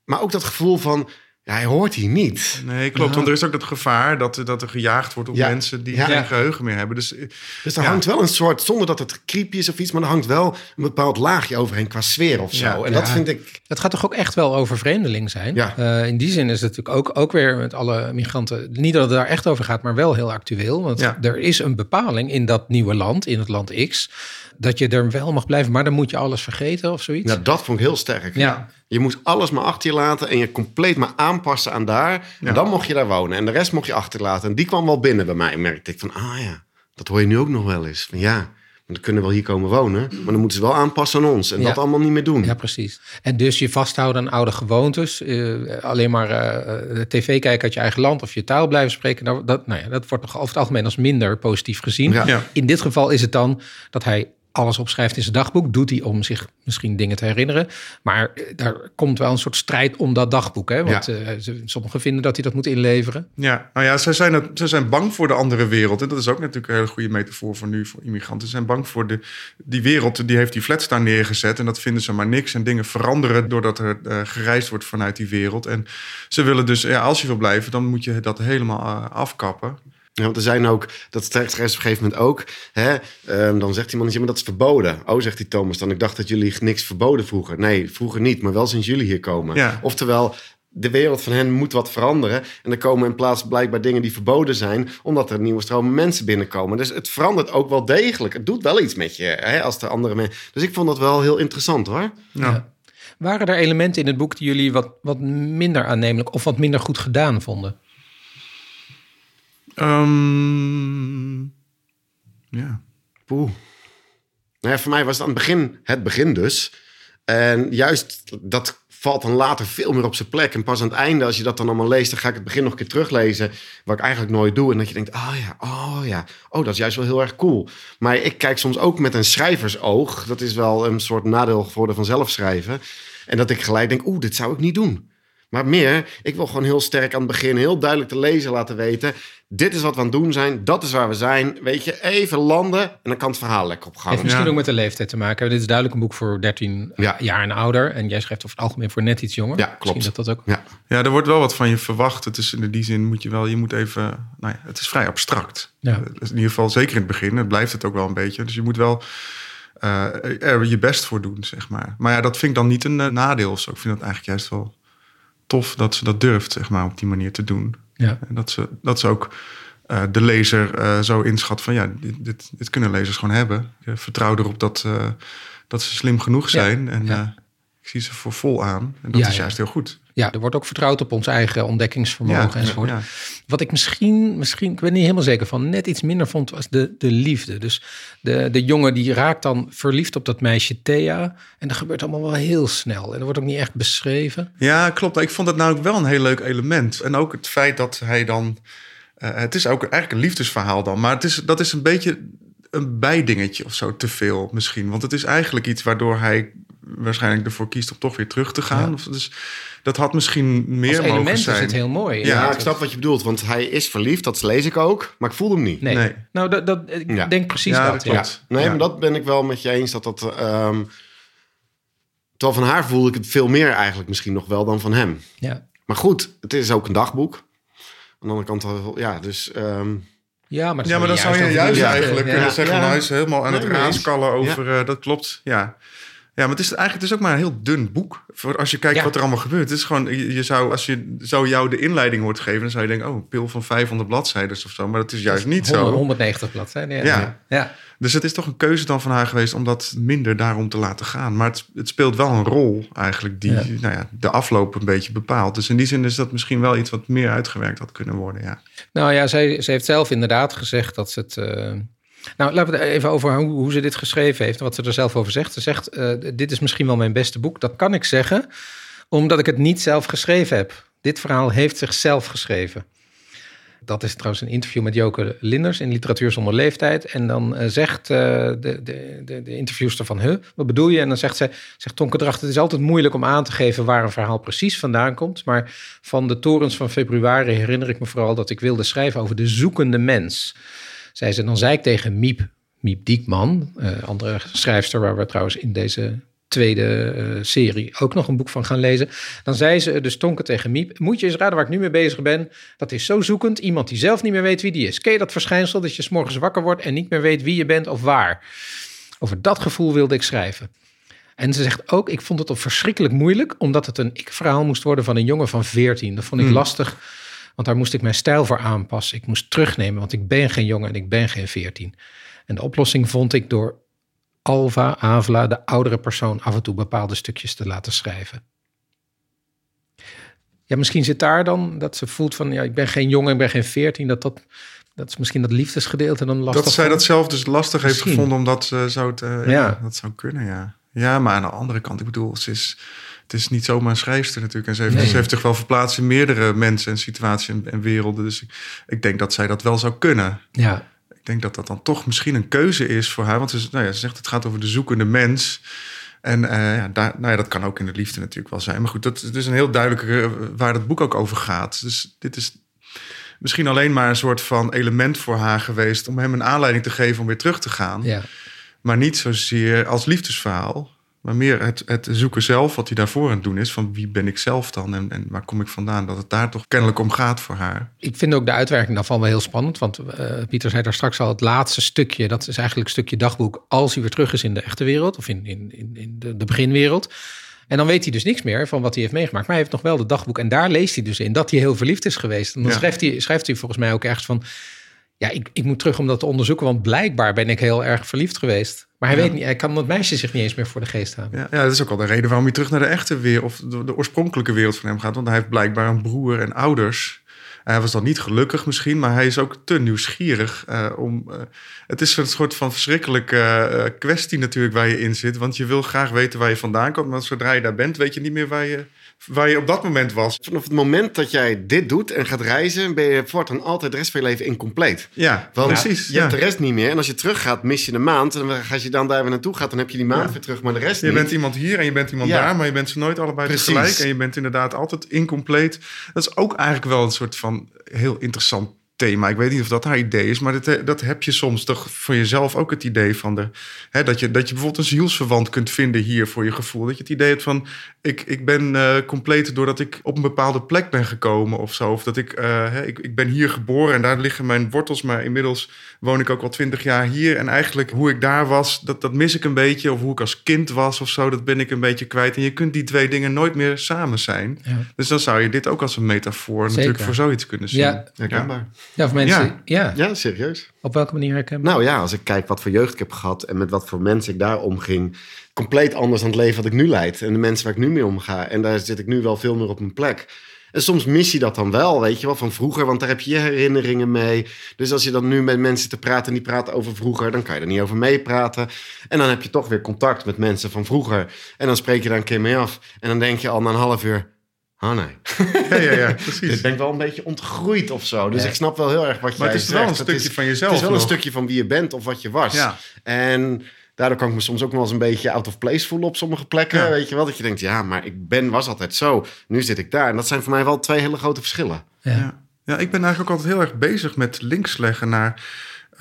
Maar ook dat gevoel van... ja, hij hoort hier niet. Nee, klopt. Want er is ook dat gevaar dat, dat er gejaagd wordt op Ja. mensen die Ja. geen geheugen meer hebben. Dus eh, Dus er Ja. hangt wel een soort... zonder dat het creepy is of iets... maar er hangt wel een bepaald laagje overheen qua sfeer of zo. Ja. En dat vind ik... Het gaat toch ook echt wel over vreemdeling zijn? Ja. Eh, in die zin is het natuurlijk ook, ook weer met alle migranten... niet dat het daar echt over gaat, maar wel heel actueel. Want Ja. er is een bepaling in dat nieuwe land, in het land X... dat je er wel mag blijven, maar dan moet je alles vergeten of zoiets. Ja, dat vond ik heel sterk. Ja. Je moest alles maar achter je laten en je compleet maar aanpassen aan daar. Ja. En dan mocht je daar wonen. En de rest mocht je achterlaten. En die kwam wel binnen bij mij. En merkte ik van, ah ja, dat hoor je nu ook nog wel eens. Van ja, maar dan kunnen we wel hier komen wonen. Maar dan moeten ze wel aanpassen aan ons. En Ja. dat allemaal niet meer doen. Ja, precies. En dus je vasthouden aan oude gewoontes. eh, alleen maar eh, de tv kijken uit je eigen land of je taal blijven spreken. Nou, dat, nou ja, dat wordt nog over het algemeen als minder positief gezien. Ja. Ja. In dit geval is het dan dat hij alles opschrijft in zijn dagboek. Doet hij om zich misschien dingen te herinneren. Maar eh, daar komt wel een soort strijd om dat dagboek. Hè? Want Ja. eh, ze- sommigen vinden dat hij dat moet inleveren. ja, nou ja, zij zijn, zij zijn bang voor de andere wereld. En dat is ook natuurlijk een hele goede metafoor voor nu, voor immigranten. Ze zijn bang voor de, die wereld, die heeft die flats daar neergezet. En dat vinden ze maar niks. En dingen veranderen doordat er eh, gereisd wordt vanuit die wereld. En ze willen dus, ja, als je wil blijven, dan moet je dat helemaal afkappen. Ja, want er zijn ook, dat straks op een gegeven moment ook. Hè, ehm, dan zegt iemand, ja, maar dat is verboden. Oh, zegt die Thomas dan, ik dacht dat jullie niks verboden vroeger. Nee, vroeger niet, maar wel sinds jullie hier komen. Ja. Oftewel, de wereld van hen moet wat veranderen. En er komen in plaats blijkbaar dingen die verboden zijn, omdat er nieuwe stromen mensen binnenkomen. Dus het verandert ook wel degelijk. Het doet wel iets met je, hè, als er andere mensen... Dus ik vond dat wel heel interessant, hoor. Ja. Waren er elementen in het boek die jullie wat, wat minder aannemelijk of wat minder goed gedaan vonden? Ehm, ja. Poeh. Nou ja, voor mij was het aan het begin het begin dus. En juist dat valt dan later veel meer op zijn plek. En pas aan het einde, als je dat dan allemaal leest... dan ga ik het begin nog een keer teruglezen... wat ik eigenlijk nooit doe. En dat je denkt, oh ja, oh ja. Oh, dat is juist wel heel erg cool. Maar ik kijk soms ook met een schrijversoog. Dat is wel een soort nadeel geworden van zelf schrijven. En dat ik gelijk denk, oeh, dit zou ik niet doen. Maar meer, ik wil gewoon heel sterk aan het begin... heel duidelijk de lezer laten weten... dit is wat we aan het doen zijn, dat is waar we zijn. Weet je, even landen en dan kan het verhaal lekker op gang. Heeft misschien Ja. ook met de leeftijd te maken. Dit is duidelijk een boek voor 13 Ja. jaar en ouder. En jij schrijft over het algemeen voor net iets jonger. Ja, klopt. Misschien dat dat ook... Ja. ja, er wordt wel wat van je verwacht. Het is in die zin moet je wel, je moet even, nou ja, het is vrij abstract. Ja. Eh, in ieder geval zeker in het begin. Het blijft het ook wel een beetje. Dus je moet wel eh, er je best voor doen, zeg maar. Maar ja, dat vind ik dan niet een eh, nadeel of zo. Ik vind het eigenlijk juist wel tof dat ze dat durft, zeg maar, op die manier te doen. Ja. En dat ze, dat ze ook eh, de lezer eh, zo inschat van ja, dit, dit, dit kunnen lezers gewoon hebben. Je vertrouw erop dat, eh, dat ze slim genoeg zijn. en ja. Zie ze voor vol aan. En dat Ja, is ja. juist heel goed. Ja, er wordt ook vertrouwd op ons eigen ontdekkingsvermogen Ja, enzovoort. ja. Wat ik misschien, misschien, ik ben niet helemaal zeker van, net iets minder vond, was de, de liefde. Dus de, de jongen die raakt dan verliefd op dat meisje Thea. En dat gebeurt allemaal wel heel snel. En dat wordt ook niet echt beschreven. Ja, klopt. Ik vond het nou ook wel een heel leuk element. En ook het feit dat hij dan... eh, het is ook eigenlijk een liefdesverhaal dan. Maar het is, dat is een beetje een bijdingetje of zo, te veel misschien. Want het is eigenlijk iets waardoor hij waarschijnlijk ervoor kiest om toch weer terug te gaan. Ja. Of, dus dat had misschien meer Als mogen element is zijn. het heel mooi. Ja, ik snap wat je bedoelt, want hij is verliefd, dat lees ik ook, maar ik voelde hem niet. Nee. Nee. Nou, dat, dat, ik Ja. denk precies Ja, dat. dat. Nee, Ja. maar dat ben ik wel met je eens. Dat dat, ehm, terwijl van haar voelde ik het veel meer eigenlijk misschien nog wel dan van hem. Ja. Maar goed, het is ook een dagboek. Aan de andere kant, ja, dus... ehm, Ja, maar, Ja, maar dan zou je juist eigenlijk ja. kunnen zeggen... Ja. nou, hij is helemaal aan Nee, het raaskallen over... eh, dat klopt, ja. Ja, maar het is eigenlijk het is ook maar een heel dun boek. Voor als je kijkt Ja. wat er allemaal gebeurt. Het is gewoon, je, je zou, als je zou jou de inleiding hoort geven, dan zou je denken, oh, een pil van 500 bladzijden of zo. Maar dat is juist niet 100, zo. 190 bladzijden. Ja. Ja. ja. Dus het is toch een keuze dan van haar geweest om dat minder daarom te laten gaan. Maar het, het speelt wel een rol eigenlijk die Ja. Nou ja, de afloop een beetje bepaalt. Dus in die zin is dat misschien wel iets wat meer uitgewerkt had kunnen worden. Ja. Nou ja, zij, ze heeft zelf inderdaad gezegd dat ze het. eh, Nou, laten we even over hoe, hoe ze dit geschreven heeft en wat ze er zelf over zegt. Ze zegt: eh, Dit is misschien wel mijn beste boek. Dat kan ik zeggen, omdat ik het niet zelf geschreven heb. Dit verhaal heeft zichzelf geschreven. Dat is trouwens een interview met Joke Linders in Literatuur zonder leeftijd. En dan eh, zegt eh, de, de, de, interviewster van, huh, wat bedoel je? En dan zegt zij, zegt Tonke Dracht, het is altijd moeilijk om aan te geven waar een verhaal precies vandaan komt. Maar van de torens van februari herinner ik me vooral dat ik wilde schrijven over de zoekende mens. Zei ze, dan zei ik tegen Miep, Miep Diekman, eh, andere schrijfster waar we trouwens in deze tweede eh, serie ook nog een boek van gaan lezen. Dan zei ze dus Tonke tegen Miep, moet je eens raden waar ik nu mee bezig ben? Dat is zo zoekend, iemand die zelf niet meer weet wie die is. Ken je dat verschijnsel dat je 's morgens wakker wordt en niet meer weet wie je bent of waar? Over dat gevoel wilde ik schrijven. En ze zegt ook, ik vond het ook verschrikkelijk moeilijk, omdat het een ik-verhaal moest worden van een jongen van 14. Dat vond ik Hmm. lastig, want daar moest ik mijn stijl voor aanpassen. Ik moest terugnemen, want ik ben geen jongen en ik ben geen 14. En de oplossing vond ik door Alva, Avla, de oudere persoon, af en toe bepaalde stukjes te laten schrijven. Ja, misschien zit daar dan dat ze voelt van, ja, ik ben geen jongen, ik ben geen 14, dat dat, dat is misschien dat liefdesgedeelte dan lastig. Dat zij dat zelf dus lastig heeft gevonden omdat ze zou het... eh, ja. Ja. dat zou kunnen, ja. Ja, maar aan de andere kant, ik bedoel, ze is... Het is niet zomaar een schrijfster natuurlijk. En ze heeft, Nee. ze heeft zich wel verplaatst in meerdere mensen en situaties en, en werelden. Dus ik, ik denk dat zij dat wel zou kunnen. Ja, Ik denk dat dat dan toch misschien een keuze is voor haar. Want ze, nou ja, ze zegt het gaat over de zoekende mens. En eh, ja, daar, nou ja, dat kan ook in de liefde natuurlijk wel zijn. Maar goed, dat is een heel duidelijk eh, waar het boek ook over gaat. Dus dit is misschien alleen maar een soort van element voor haar geweest... om hem een aanleiding te geven om weer terug te gaan. ja. Maar niet zozeer als liefdesverhaal. Maar meer het, het zoeken zelf, wat hij daarvoor aan het doen is. Van wie ben ik zelf dan en, en waar kom ik vandaan? Dat het daar toch kennelijk om gaat voor haar. Ik vind ook de uitwerking daarvan wel heel spannend. Want eh, Pieter zei daar straks al, het laatste stukje, dat is eigenlijk een stukje dagboek als hij weer terug is in de echte wereld. Of in, in, in, in de, de beginwereld. En dan weet hij dus niks meer van wat hij heeft meegemaakt. Maar hij heeft nog wel de dagboek. En daar leest hij dus in dat hij heel verliefd is geweest. En dan Ja. schrijft, hij, schrijft hij volgens mij ook ergens van... Ja, ik, ik moet terug om dat te onderzoeken. Want blijkbaar ben ik heel erg verliefd geweest. Maar hij Ja. weet niet, hij kan dat meisje zich niet eens meer voor de geest houden. Ja, ja, dat is ook al de reden waarom hij terug naar de echte wereld... of de, de oorspronkelijke wereld van hem gaat. Want hij heeft blijkbaar een broer en ouders... Hij was dan niet gelukkig misschien, maar hij is ook te nieuwsgierig eh, om. eh, het is een soort van verschrikkelijke eh, kwestie natuurlijk waar je in zit. Want je wil graag weten waar je vandaan komt. Maar zodra je daar bent, weet je niet meer waar je, waar je op dat moment was. Vanaf het moment dat jij dit doet en gaat reizen, ben je voortaan altijd de rest van je leven incompleet. Ja, Want precies. je ja. hebt de rest niet meer. En als je teruggaat, mis je een maand. En als je dan daar weer naartoe gaat, dan heb je die maand Ja. weer terug. Maar de rest Je niet. bent iemand hier en je bent iemand Ja. daar, maar je bent ze nooit allebei Precies. tegelijk. En je bent inderdaad altijd incompleet. Dat is ook eigenlijk wel een soort van heel interessant thema. Ik weet niet of dat haar idee is, maar dat, dat heb je soms toch voor jezelf ook het idee van de, hè, dat, je, dat je bijvoorbeeld een zielsverwant kunt vinden hier voor je gevoel. Dat je het idee hebt van ik, ik ben eh, compleet doordat ik op een bepaalde plek ben gekomen of zo. Of dat ik, eh, hè, ik, ik ben hier geboren en daar liggen mijn wortels, maar inmiddels woon ik ook al twintig jaar hier. En eigenlijk hoe ik daar was, dat, dat mis ik een beetje. Of hoe ik als kind was of zo, dat ben ik een beetje kwijt. En je kunt die twee dingen nooit meer samen zijn. Ja. Dus dan zou je dit ook als een metafoor natuurlijk voor zoiets kunnen zien. Ja. Herkenbaar. Ja, of mensen, Ja. ja. Ja, serieus. Op welke manier herkenbaar? Nou ja, als ik kijk wat voor jeugd ik heb gehad en met wat voor mensen ik daar omging. Compleet anders dan het leven wat ik nu leid. En de mensen waar ik nu mee omga. En daar zit ik nu wel veel meer op mijn plek. En soms mis je dat dan wel, weet je wel, van vroeger. Want daar heb je je herinneringen mee. Dus als je dan nu met mensen te praten en die praten over vroeger... dan kan je er niet over meepraten. En dan heb je toch weer contact met mensen van vroeger. En dan spreek je daar een keer mee af. En dan denk je al na een half uur... Oh nee, Ja, ja, ja, precies. ben ik wel een beetje ontgroeid of zo. Dus Ja. ik snap wel heel erg wat Maar jij het is wel een zegt. stukje van jezelf Het is wel een stukje van wie je bent of wat je was. Ja. En daardoor kan ik me soms ook wel eens een beetje out of place voelen op sommige plekken. Ja. Weet je wel, dat je denkt, ja, maar ik ben, was altijd zo. Nu zit ik daar. En dat zijn voor mij wel twee hele grote verschillen. Ja. Ja. ja, ik ben eigenlijk ook altijd heel erg bezig met links leggen naar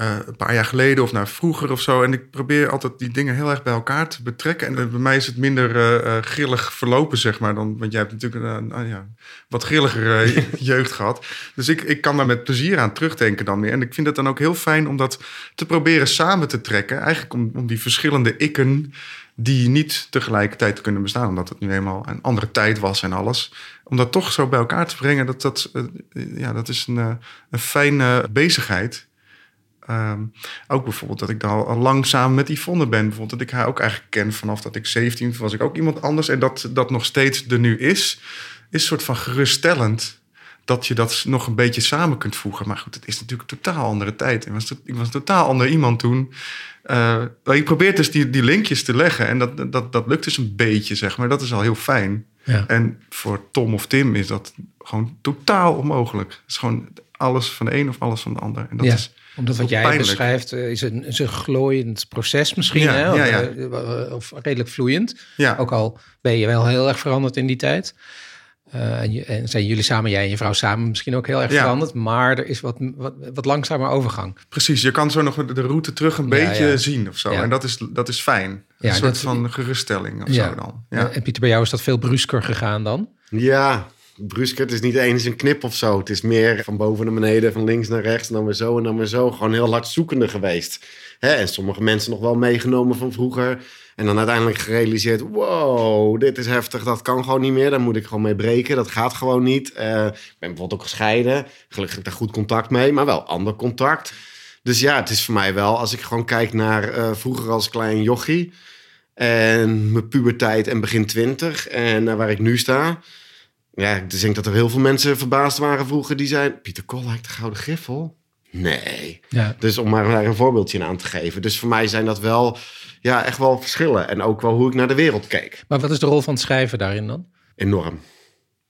eh, een paar jaar geleden of naar vroeger of zo. En ik probeer altijd die dingen heel erg bij elkaar te betrekken. En bij mij is het minder eh, eh, grillig verlopen, zeg maar. Dan, want jij hebt natuurlijk een ja, wat grilligere eh, jeugd gehad. Dus ik, ik kan daar met plezier aan terugdenken dan meer. En ik vind het dan ook heel fijn om dat te proberen samen te trekken. Eigenlijk om, om die verschillende ikken die niet tegelijkertijd kunnen bestaan, omdat het nu eenmaal een andere tijd was en alles. Om dat toch zo bij elkaar te brengen, dat, dat, ja, dat is een, een fijne bezigheid. Ehm, ook bijvoorbeeld dat ik al, al lang samen met Yvonne ben. Bijvoorbeeld dat ik haar ook eigenlijk ken vanaf dat ik 17 was ik ook iemand anders. En dat dat nog steeds er nu is, is een soort van geruststellend. Dat je dat nog een beetje samen kunt voegen. Maar goed, het is natuurlijk een totaal andere tijd. Ik was, ik was een totaal ander iemand toen. Uh, ik probeer dus die, die linkjes te leggen. En dat, dat, dat lukt dus een beetje, zeg maar. Dat is al heel fijn. Ja. En voor Tom of Tim is dat gewoon totaal onmogelijk. Het is gewoon alles van de een of alles van de ander. En dat Ja. is Omdat wat jij pijnlijk. beschrijft eh, is een, is een glooiend proces misschien. Ja, hè? Of, ja, ja. eh, of redelijk vloeiend. ja, Ook al ben je wel heel erg veranderd in die tijd. Eh, en, je- en zijn jullie samen, jij en je vrouw samen misschien ook heel erg Ja. veranderd. Maar er is wat, wat, wat langzamer overgang. precies. Je kan zo nog de route terug een Ja, beetje ja. zien of zo. Ja. En dat is, dat is fijn. Ja, een soort dat- van geruststelling of Ja. zo dan. Ja. En Pieter, bij jou is dat veel brusker gegaan dan? Ja, brusker. Het is niet eens een knip of zo. Het is meer van boven naar beneden, van links naar rechts, en dan weer zo en dan weer zo. Gewoon heel hard zoekende geweest. Hè? En sommige mensen nog wel meegenomen van vroeger. En dan uiteindelijk gerealiseerd, wow, dit is heftig, dat kan gewoon niet meer. Daar moet ik gewoon mee breken, dat gaat gewoon niet. Eh, ik ben bijvoorbeeld ook gescheiden. Gelukkig heb ik daar goed contact mee, maar wel ander contact. Dus ja, het is voor mij wel, als ik gewoon kijk naar eh, vroeger als klein jochie... en mijn puberteit en begin twintig en naar waar ik nu sta... Ja, ik denk dat er heel veel mensen verbaasd waren vroeger die zeiden... Pieter Koolwijk, de Gouden Griffel? Nee. Ja. Dus om maar daar een voorbeeldje aan te geven. Dus voor mij zijn dat wel, ja, echt wel verschillen. En ook wel hoe ik naar de wereld keek. Maar wat is de rol van het schrijven daarin dan? Enorm.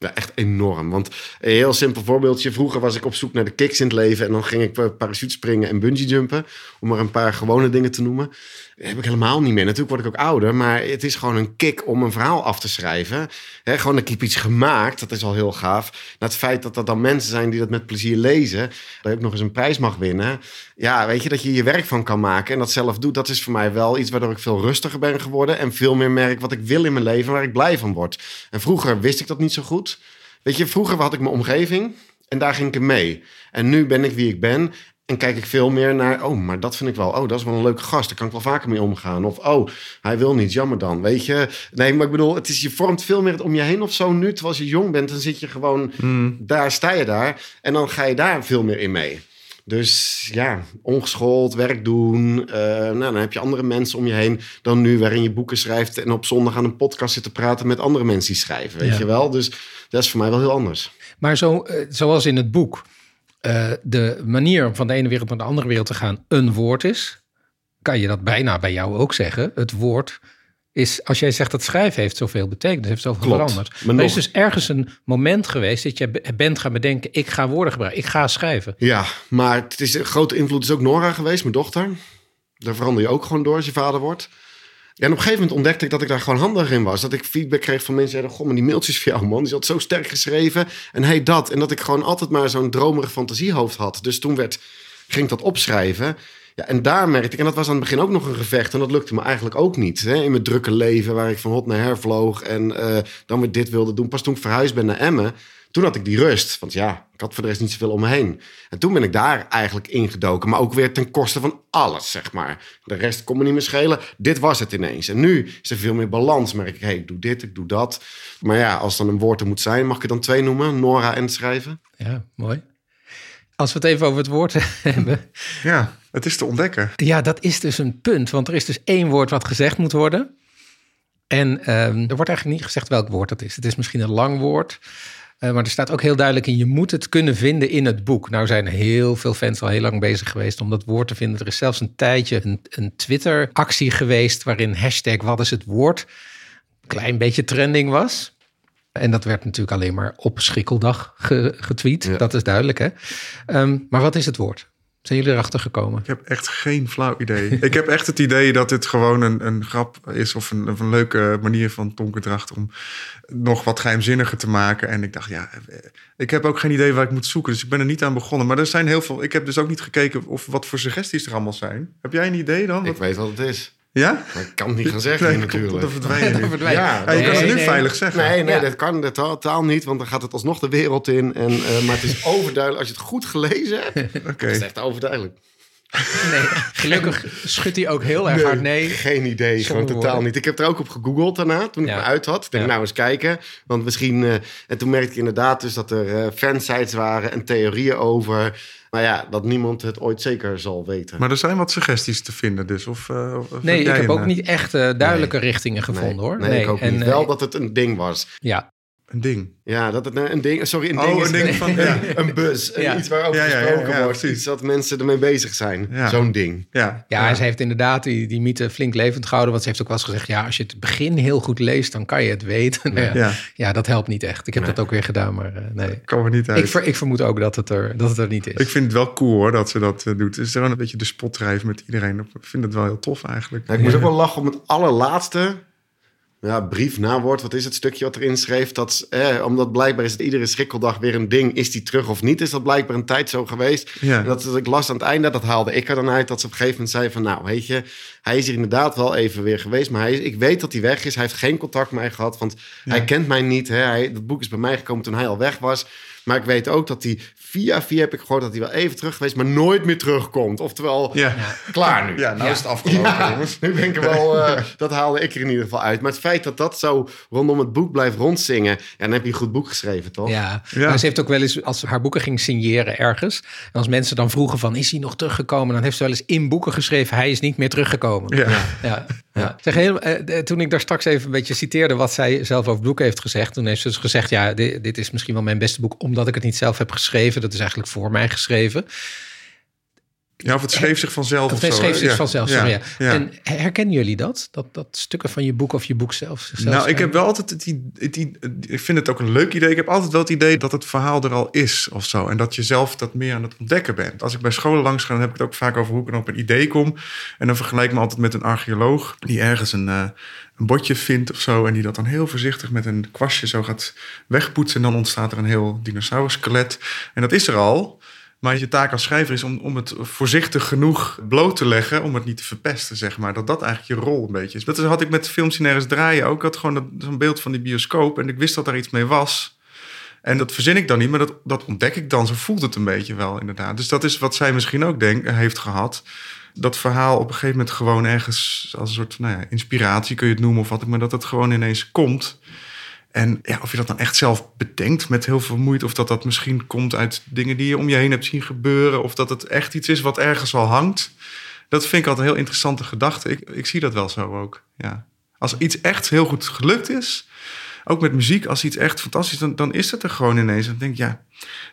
Ja, echt enorm. Want een heel simpel voorbeeldje. Vroeger was ik op zoek naar de kicks in het leven. En dan ging ik eh, parachute springen en bungee jumpen. Om maar een paar gewone dingen te noemen. Dat heb ik helemaal niet meer. Natuurlijk word ik ook ouder. Maar het is gewoon een kick om een verhaal af te schrijven. He, gewoon ik heb iets gemaakt. Dat is al heel gaaf. Nou, het feit dat er dan mensen zijn die dat met plezier lezen. Dat ook nog eens een prijs mag winnen. Ja, weet je, dat je je werk van kan maken. En dat zelf doet. Dat is voor mij wel iets waardoor ik veel rustiger ben geworden. En veel meer merk wat ik wil in mijn leven. Waar ik blij van word. En vroeger wist ik dat niet zo goed. Weet je, vroeger had ik mijn omgeving en daar ging ik mee. En nu ben ik wie ik ben en kijk ik veel meer naar... oh, maar dat vind ik wel... oh, dat is wel een leuke gast, daar kan ik wel vaker mee omgaan. Of, oh, hij wil niet, jammer dan, weet je. Nee, maar ik bedoel, het is, je vormt veel meer het om je heen of zo nu. Terwijl als je jong bent, dan zit je gewoon... daar sta je daar en dan ga je daar veel meer in mee. Dus ja, ongeschoold, werk doen. eh, nou, dan heb je andere mensen om je heen dan nu, waarin je boeken schrijft en op zondag aan een podcast zit te praten met andere mensen die schrijven. Weet Ja. je wel? Dus dat is voor mij wel heel anders. Maar zo, eh, zoals in het boek, eh, de manier om van de ene wereld naar de andere wereld te gaan een woord is, kan je dat bijna bij jou ook zeggen. Het woord is, als jij zegt dat schrijven heeft zoveel betekend, heeft zoveel Klopt. veranderd. Maar er is dus ergens een moment geweest dat je be- bent gaan bedenken, ik ga woorden gebruiken, ik ga schrijven. Ja, maar het is een grote invloed is ook Nora geweest, mijn dochter. Daar verander je ook gewoon door als je vader wordt. Ja, en op een gegeven moment ontdekte ik dat ik daar gewoon handig in was. Dat ik feedback kreeg van mensen zeiden... Goh, maar die mailtjes van jou, man, die had zo sterk geschreven. En hey, dat. En dat ik gewoon altijd maar zo'n dromerig fantasiehoofd had. Dus toen werd, ging ik dat opschrijven. En daar merkte ik... En dat was aan het begin ook nog een gevecht. En dat lukte me eigenlijk ook niet. Hè? In mijn drukke leven, waar ik van hot naar her vloog. En eh, dan weer dit wilde doen. Pas toen ik verhuisd ben naar Emmen... Toen had ik die rust. Want ja, ik had voor de rest niet zoveel om me heen. En toen ben ik daar eigenlijk ingedoken. Maar ook weer ten koste van alles, zeg maar. De rest kon me niet meer schelen. Dit was het ineens. En nu is er veel meer balans. Merk ik, hey, ik doe dit, ik doe dat. Maar ja, als dan een woord er moet zijn... mag ik er dan twee noemen? Nora en schrijven? Ja, mooi. Als we het even over het woord hebben. ja, het is te ontdekken. Ja, dat is dus een punt. Want er is dus één woord wat gezegd moet worden. En ehm, er wordt eigenlijk niet gezegd welk woord dat is. Het is misschien een lang woord. eh, maar er staat ook heel duidelijk in, je moet het kunnen vinden in het boek. Nou zijn heel veel fans al heel lang bezig geweest om dat woord te vinden. Er is zelfs een tijdje een, een Twitter-actie geweest waarin hashtag wat is het woord een klein beetje trending was. En dat werd natuurlijk alleen maar op schrikkeldag ge- getweet. Ja. Dat is duidelijk, hè? Ehm, maar wat is het woord? Zijn jullie erachter gekomen? Ik heb echt geen flauw idee. ik heb echt het idee dat dit gewoon een, een grap is of een, of een leuke manier van Tonke Dracht om nog wat geheimzinniger te maken. En ik dacht, ja, eh, ik heb ook geen idee waar ik moet zoeken. Dus ik ben er niet aan begonnen. Maar er zijn heel veel. Ik heb dus ook niet gekeken of wat voor suggesties er allemaal zijn. Heb jij een idee dan? Ik Wat- weet wat het is. Ja? Maar ik kan het niet gaan zeggen Nee, natuurlijk. Dan verdwijn je Dan nu. verdwijn je. Ja, Ja, je kan het nu nee. veilig zeggen. Nee, nee, Ja. dat kan dat totaal niet, want dan gaat het alsnog de wereld in. En, eh, maar het is overduidelijk, als je het goed gelezen hebt, Oké. is het echt overduidelijk. Nee, gelukkig schudt hij ook heel erg hard nee. Geen idee, gewoon totaal woorden. niet. Ik heb er ook op gegoogeld daarna, toen ik me uit had. Ik denk, Ja. nou eens kijken. Want misschien... eh, en toen merkte ik inderdaad dus dat er eh, fansites waren en theorieën over. Maar ja, dat niemand het ooit zeker zal weten. Maar er zijn wat suggesties te vinden dus. Of, eh, of- Nee, ik heb ook eh, niet echt eh, duidelijke richtingen gevonden nee, hoor. Nee, ik ook en, niet. Wel dat het een ding was. Ja, Een ding. Ja, dat het een, een ding... Sorry, een Oh, ding is een ding van- ja. een bus. een Ja. Iets waarover Ja, ja, ja, gesproken ja, wordt. Iets dat mensen ermee bezig zijn. Ja. Zo'n ding. Ja, ja, ze heeft inderdaad die, die mythe flink levend gehouden. Want ze heeft ook wel eens gezegd, ja, als je het begin heel goed leest, dan kan je het weten. Nou ja, dat helpt niet echt. Ik heb Nee. dat ook weer gedaan, maar eh, nee. kan er niet uit. Ik, ver- ik vermoed ook dat het er, dat het er niet is. Ik vind het wel cool hoor, dat ze dat eh, doet. Het is gewoon een beetje de spotdrijf met iedereen. Ik vind het wel heel tof eigenlijk. Ja, ik moest ook wel lachen om het allerlaatste ja, brief, nawoord, wat is het stukje wat erin schreef? Dat, eh, omdat blijkbaar is het iedere schrikkeldag weer een ding. Is die terug of niet? Is dat blijkbaar een tijd zo geweest? Ja. En dat, dat ik las aan het einde, dat haalde ik er dan uit, dat ze op een gegeven moment zei van, nou, weet je, hij is hier inderdaad wel even weer geweest, maar hij is, ik weet dat hij weg is. Hij heeft geen contact met mij gehad, want hij kent mij niet. Hè? Hij, het boek is bij mij gekomen toen hij al weg was. Maar ik weet ook dat hij via via heb ik gehoord dat hij wel even terug geweest, maar nooit meer terugkomt. Oftewel, Ja, klaar nu. ja nou Ja. is het afgelopen Ja, jongens. nu ben ik er wel, eh, dat haalde ik er in ieder geval uit. Maar het feit dat dat zo rondom het boek blijft rondzingen, ja, dan heb je een goed boek geschreven, toch? Ja, Ja. maar ze heeft ook wel eens, als ze haar boeken ging signeren ergens... en als mensen dan vroegen van, is hij nog teruggekomen? Dan heeft ze wel eens in boeken geschreven, hij is niet meer teruggekomen. Ja. Ja, eh, toen ik daar straks even een beetje citeerde wat zij zelf over het boek heeft gezegd, toen heeft ze dus gezegd: Ja, dit is misschien wel mijn beste boek, omdat ik het niet zelf heb geschreven. Dat is eigenlijk voor mij geschreven. Ja, of het schreef zich vanzelf Of zo. schreef zich Ja. vanzelf. Ja. sorry, ja. Ja. En herkennen jullie dat? dat? Dat stukken van je boek of je boek zelf? Nou, ik heb wel altijd het, het Ik vind het ook een leuk idee. Ik heb altijd wel het idee dat het verhaal er al is of zo. En dat je zelf dat meer aan het ontdekken bent. Als ik bij scholen langs ga, dan heb ik het ook vaak over hoe ik dan op een idee kom. En dan vergelijk ik me altijd met een archeoloog die ergens een, eh, een botje vindt of zo. En die dat dan heel voorzichtig met een kwastje zo gaat wegpoetsen. En dan ontstaat er een heel dinosaurus-skelet. En dat is er al. Maar je taak als schrijver is om, om het voorzichtig genoeg bloot te leggen. om het niet te verpesten, zeg maar. Dat dat eigenlijk je rol een beetje is. Dat had ik met films die nergens draaien ook. Ik had gewoon zo'n beeld van die bioscoop. En ik wist dat er iets mee was. En dat verzin ik dan niet, maar dat, dat ontdek ik dan. Zo voelt het een beetje wel, inderdaad. Dus dat is wat zij misschien ook denk, heeft gehad. Dat verhaal op een gegeven moment gewoon ergens... als een soort nou ja, inspiratie kun je het noemen of wat. Maar dat het gewoon ineens komt. En ja, of je dat dan echt zelf bedenkt met heel veel moeite... of dat dat misschien komt uit dingen die je om je heen hebt zien gebeuren... of dat het echt iets is wat ergens al hangt. Dat vind ik altijd een heel interessante gedachte. Ik, ik zie dat wel zo ook, ja. Als iets echt heel goed gelukt is... ook met muziek, als iets echt fantastisch... dan, dan is het er gewoon ineens. En dan denk ik, ja...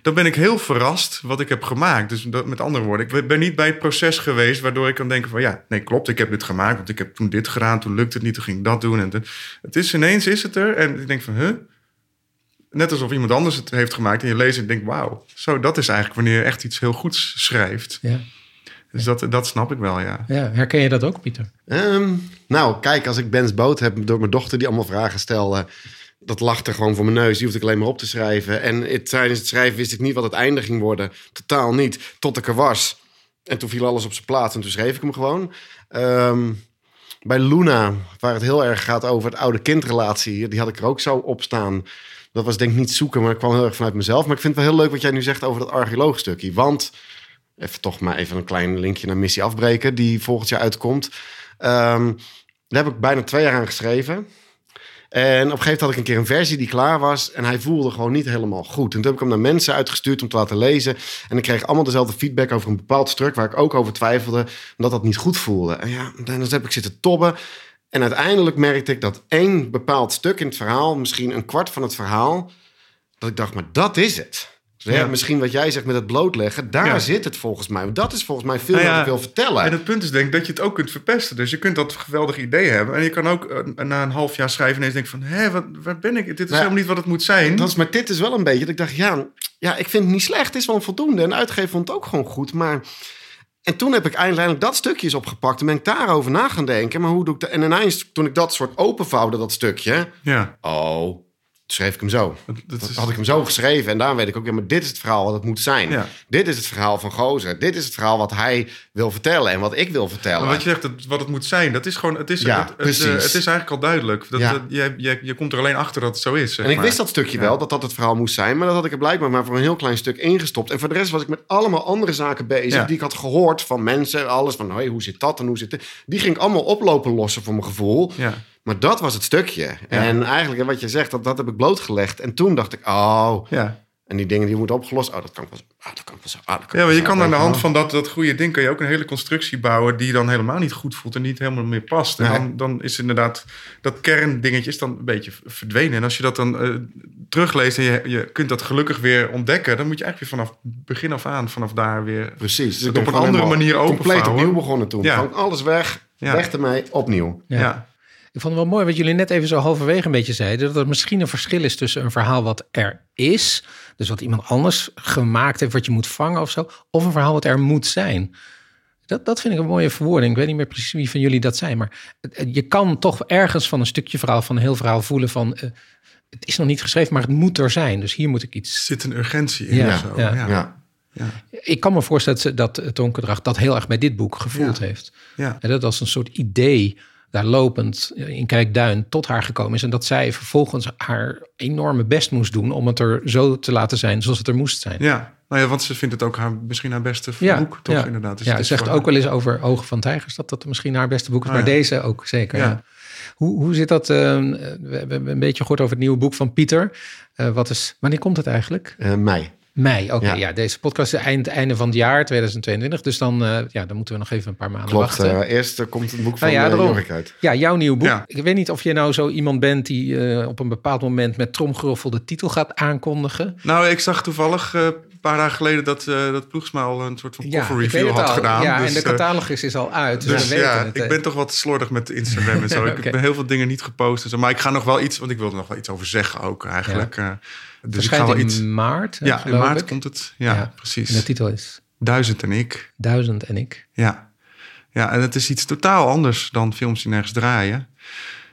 dan ben ik heel verrast wat ik heb gemaakt. Dus dat, met andere woorden, ik ben niet bij het proces geweest... waardoor ik kan denken van... ja, nee, klopt, ik heb dit gemaakt... want ik heb toen dit gedaan, toen lukte het niet... toen ging ik dat doen. En het is ineens, is het er. En ik denk van, huh? Net alsof iemand anders het heeft gemaakt... en je leest en je denkt, wauw. Zo, dat is eigenlijk wanneer je echt iets heel goeds schrijft. Ja. Dus dat, dat snap ik wel, ja. ja, herken je dat ook, Pieter? Ehm, nou, kijk, als ik Ben's boot heb door mijn dochter die allemaal vragen stelde. Dat er gewoon voor mijn neus. Die hoefde ik alleen maar op te schrijven. En tijdens het schrijven wist ik niet wat het einde ging worden. Totaal niet. Tot ik er was. En toen viel alles op zijn plaats en toen schreef ik hem gewoon. Ehm, bij Luna, waar het heel erg gaat over het oude kindrelatie, die had ik er ook zo op staan. Dat was denk ik niet zoeken, maar ik kwam heel erg vanuit mezelf. Maar ik vind het wel heel leuk wat jij nu zegt over dat archeoloogstukje. Want, even toch maar even een klein linkje naar Missie Afbreken, die volgend jaar uitkomt. Ehm, daar heb ik bijna twee jaar aan geschreven. En op een gegeven moment had ik een keer een versie die klaar was. En hij voelde gewoon niet helemaal goed. En toen heb ik hem naar mensen uitgestuurd om te laten lezen. En ik kreeg allemaal dezelfde feedback over een bepaald stuk... waar ik ook over twijfelde, omdat dat niet goed voelde. En ja, dan heb ik zitten tobben. En uiteindelijk merkte ik dat één bepaald stuk in het verhaal... misschien een kwart van het verhaal... dat ik dacht, maar dat is het. Dus ja, misschien wat jij zegt met het blootleggen... daar Ja. zit het volgens mij. Dat is volgens mij veel Nou ja, wat ik wil vertellen. En het punt is denk ik dat je het ook kunt verpesten. Dus je kunt dat geweldig idee hebben. En je kan ook eh, na een half jaar schrijven ineens denken van... hé, wat, waar ben ik? Dit is helemaal niet wat het moet zijn. Dat is, maar dit is wel een beetje dat ik dacht, ja, ja, ik vind het niet slecht. Het is wel voldoende. En de uitgever vond het ook gewoon goed. Maar... En toen heb ik eindelijk dat stukje eens opgepakt. En ben ik daarover na gaan denken. Maar hoe doe ik dat? En ineens, toen ik dat soort openvouwde, dat stukje... Ja, Oh, schreef ik hem zo. Dat, is, Had ik hem zo geschreven en daar weet ik ook, ja, maar dit is het verhaal wat het moet zijn. Ja. Dit is het verhaal van Gozer. Dit is het verhaal wat hij wil vertellen en wat ik wil vertellen. Maar wat je zegt, dat, wat het moet zijn, dat is gewoon, het is, Ja, het, het, precies. eh, het is eigenlijk al duidelijk. Dat, Ja. dat- je, je, je komt er alleen achter dat het zo is. zeg En ik maar. wist dat stukje wel, dat dat het verhaal moest zijn. Maar dat had ik er blijkbaar maar voor een heel klein stuk ingestopt. En voor de rest was ik met allemaal andere zaken bezig... Die ik had gehoord van mensen en alles. Van, hey, hoe zit dat en hoe zit dit? Die ging ik allemaal oplopen lossen voor mijn gevoel. Ja. Maar dat was het stukje. En eigenlijk, wat je zegt, dat, dat heb ik blootgelegd. En toen dacht ik, oh... Ja. En die dingen die moeten opgelost... Oh, dat kan ik wel zo. Ah, dat kan ik wel zo. Ah, dat kan ja, maar je kan aan de hand van dat, dat goede ding... kan je ook een hele constructie bouwen... die dan helemaal niet goed voelt en niet helemaal meer past. En Nee. dan, dan is inderdaad dat kerndingetje is dan een beetje verdwenen. En als je dat dan eh, terugleest en je, je kunt dat gelukkig weer ontdekken... dan moet je eigenlijk weer vanaf begin af aan, vanaf daar weer... Precies. Dus op een andere manier Compleet opnieuw begonnen toen. Ja. Gewoon alles weg. Ja. Weg ermee, opnieuw. Ja. Ja. Ik vond het wel mooi wat jullie net even zo halverwege een beetje zeiden. Dat er misschien een verschil is tussen een verhaal wat er is. Dus wat iemand anders gemaakt heeft, wat je moet vangen of zo. Of een verhaal wat er moet zijn. Dat, dat vind ik een mooie verwoording. Ik weet niet meer precies wie van jullie dat zijn. Maar je kan toch ergens van een stukje verhaal, van een heel verhaal voelen van... eh, het is nog niet geschreven, maar het moet er zijn. Dus hier moet ik Er iets... zit een urgentie in Ja, of zo. ja. Ja. Ja. Ja. Ik kan me voorstellen dat, het dat heel erg bij dit boek gevoeld Ja. heeft. Ja. En dat als een soort idee daar lopend in Kijkduin tot haar gekomen is. En dat zij vervolgens haar enorme best moest doen om het er zo te laten zijn zoals het er moest zijn. Ja. Nou ja, want ze vindt het ook haar, misschien haar beste boek, toch? ja. Inderdaad. Dus ja, het ze zegt ook wel eens over Ogen van Tijgers dat dat misschien haar beste boek is. Oh, maar ja. deze ook zeker. Ja. Ja. Hoe, hoe zit dat? eh, we hebben een beetje gehoord over het nieuwe boek van Pieter. Eh, wat is, wanneer komt het eigenlijk? Eh, mei. Mei, oké. Ja. Ja. deze podcast is eind, einde van het jaar 2022. Dus dan, eh, ja, dan moeten we nog even een paar maanden Klopt. wachten. eh, eerst eh, komt het boek van Nou ja. Jorik uit. Ja, jouw nieuw boek. Ja. Ik weet niet of je nou zo iemand bent die eh, op een bepaald moment met tromgeroffel de titel gaat aankondigen. Nou, ik zag toevallig eh, een paar dagen geleden dat, eh dat Ploegsma al een soort van cover review had al. gedaan. Ja, dus, en de catalogus is al uit. Dus, dus we weten ja, het. ik ben toch wat slordig met Instagram en zo. Ik heb heel veel dingen niet gepost. en zo. Maar ik ga nog wel iets, want ik wilde er nog wel iets over zeggen ook eigenlijk. Eh, dus ik ga in maart, Ja, in geloof maart ik. komt het. Ja, Ja. precies. En de titel is Duizend en ik. Duizend en ik. Ja. ja, en het is iets totaal anders dan films die nergens draaien.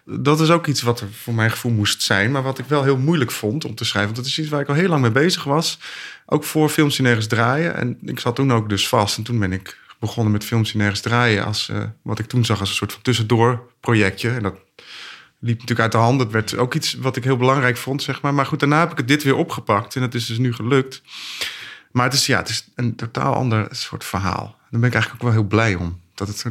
Dat is ook iets wat er voor mijn gevoel moest zijn, maar wat ik wel heel moeilijk vond om te schrijven. Want dat is iets waar ik al heel lang mee bezig was. Ook voor films die nergens draaien. En ik zat toen ook dus vast. En toen ben ik begonnen met films die nergens draaien. Als, eh, wat ik toen zag als een soort van tussendoor projectje. En dat liep natuurlijk uit de hand. Dat werd ook iets wat ik heel belangrijk vond, zeg maar. Maar goed, daarna heb ik het dit weer opgepakt. En het is dus nu gelukt. Maar het is, ja, het is een totaal ander soort verhaal. Daar ben ik eigenlijk ook wel heel blij om. Dat het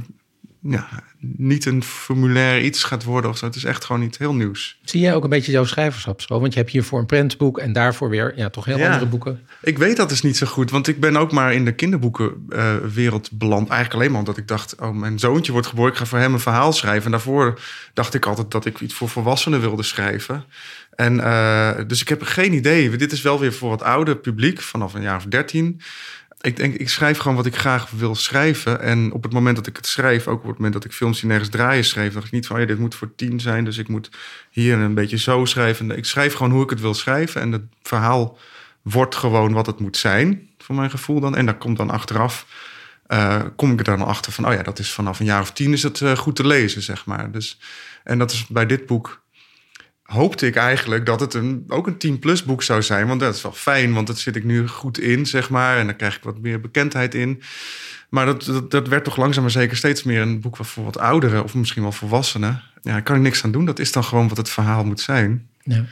ja, niet een formulair iets gaat worden of zo. Het is echt gewoon iets heel nieuws. Zie jij ook een beetje jouw schrijverschap zo? Want je hebt hiervoor een prentboek en daarvoor weer ja, toch heel Ja. andere boeken. Ik weet dat dus niet zo goed, want ik ben ook maar in de kinderboekenwereld beland. Eigenlijk alleen maar omdat ik dacht, oh, mijn zoontje wordt geboren, ik ga voor hem een verhaal schrijven. En daarvoor dacht ik altijd dat ik iets voor volwassenen wilde schrijven. En eh, dus ik heb geen idee. Dit is wel weer voor wat ouder publiek, vanaf een jaar of dertien. Ik denk, ik schrijf gewoon wat ik graag wil schrijven. En op het moment dat ik het schrijf, ook op het moment dat ik films die nergens draaien schreef, dacht ik niet van, ja, dit moet voor tien zijn, dus ik moet hier een beetje zo schrijven. Ik schrijf gewoon hoe ik het wil schrijven. En het verhaal wordt gewoon wat het moet zijn, voor mijn gevoel dan. En dat komt dan achteraf, eh, kom ik er dan achter van, oh ja, dat is vanaf een jaar of tien is het eh, goed te lezen, zeg maar. Dus, en dat is bij dit boek hoopte ik eigenlijk dat het een, ook een 10-plus boek zou zijn. Want dat is wel fijn, want dat zit ik nu goed in, zeg maar. En dan krijg ik wat meer bekendheid in. Maar dat, dat, dat werd toch langzaam maar zeker steeds meer een boek voor wat ouderen... of misschien wel volwassenen. Ja, daar kan ik niks aan doen. Dat is dan gewoon wat het verhaal moet zijn. Ja.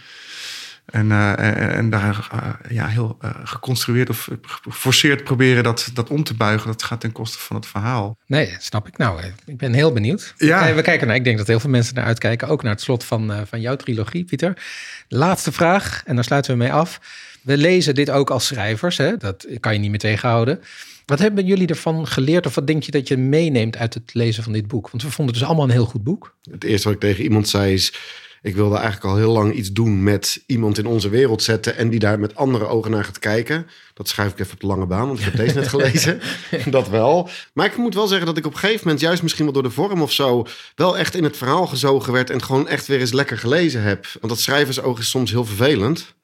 En, eh, en, en daar eh, ja, heel eh, geconstrueerd of geforceerd proberen dat, dat om te buigen... dat gaat ten koste van het verhaal. Nee, snap ik. Nou, ik ben heel benieuwd. Ja. We kijken naar, ik denk dat heel veel mensen naar uitkijken. Ook naar het slot van, eh, van jouw trilogie, Pieter. Laatste vraag, en daar sluiten we mee af. We lezen dit ook als schrijvers, hè? dat kan je niet meer tegenhouden. Wat hebben jullie ervan geleerd of wat denk je dat je meeneemt uit het lezen van dit boek? Want we vonden het dus allemaal een heel goed boek. Het eerste wat ik tegen iemand zei is... ik wilde eigenlijk al heel lang iets doen met iemand in onze wereld zetten... en die daar met andere ogen naar gaat kijken. Dat schrijf ik even op de lange baan, want ik heb deze net gelezen. dat wel. Maar ik moet wel zeggen dat ik op een gegeven moment... juist misschien wel door de vorm of zo... wel echt in het verhaal gezogen werd... en gewoon echt weer eens lekker gelezen heb. Want dat schrijversoog is soms heel vervelend.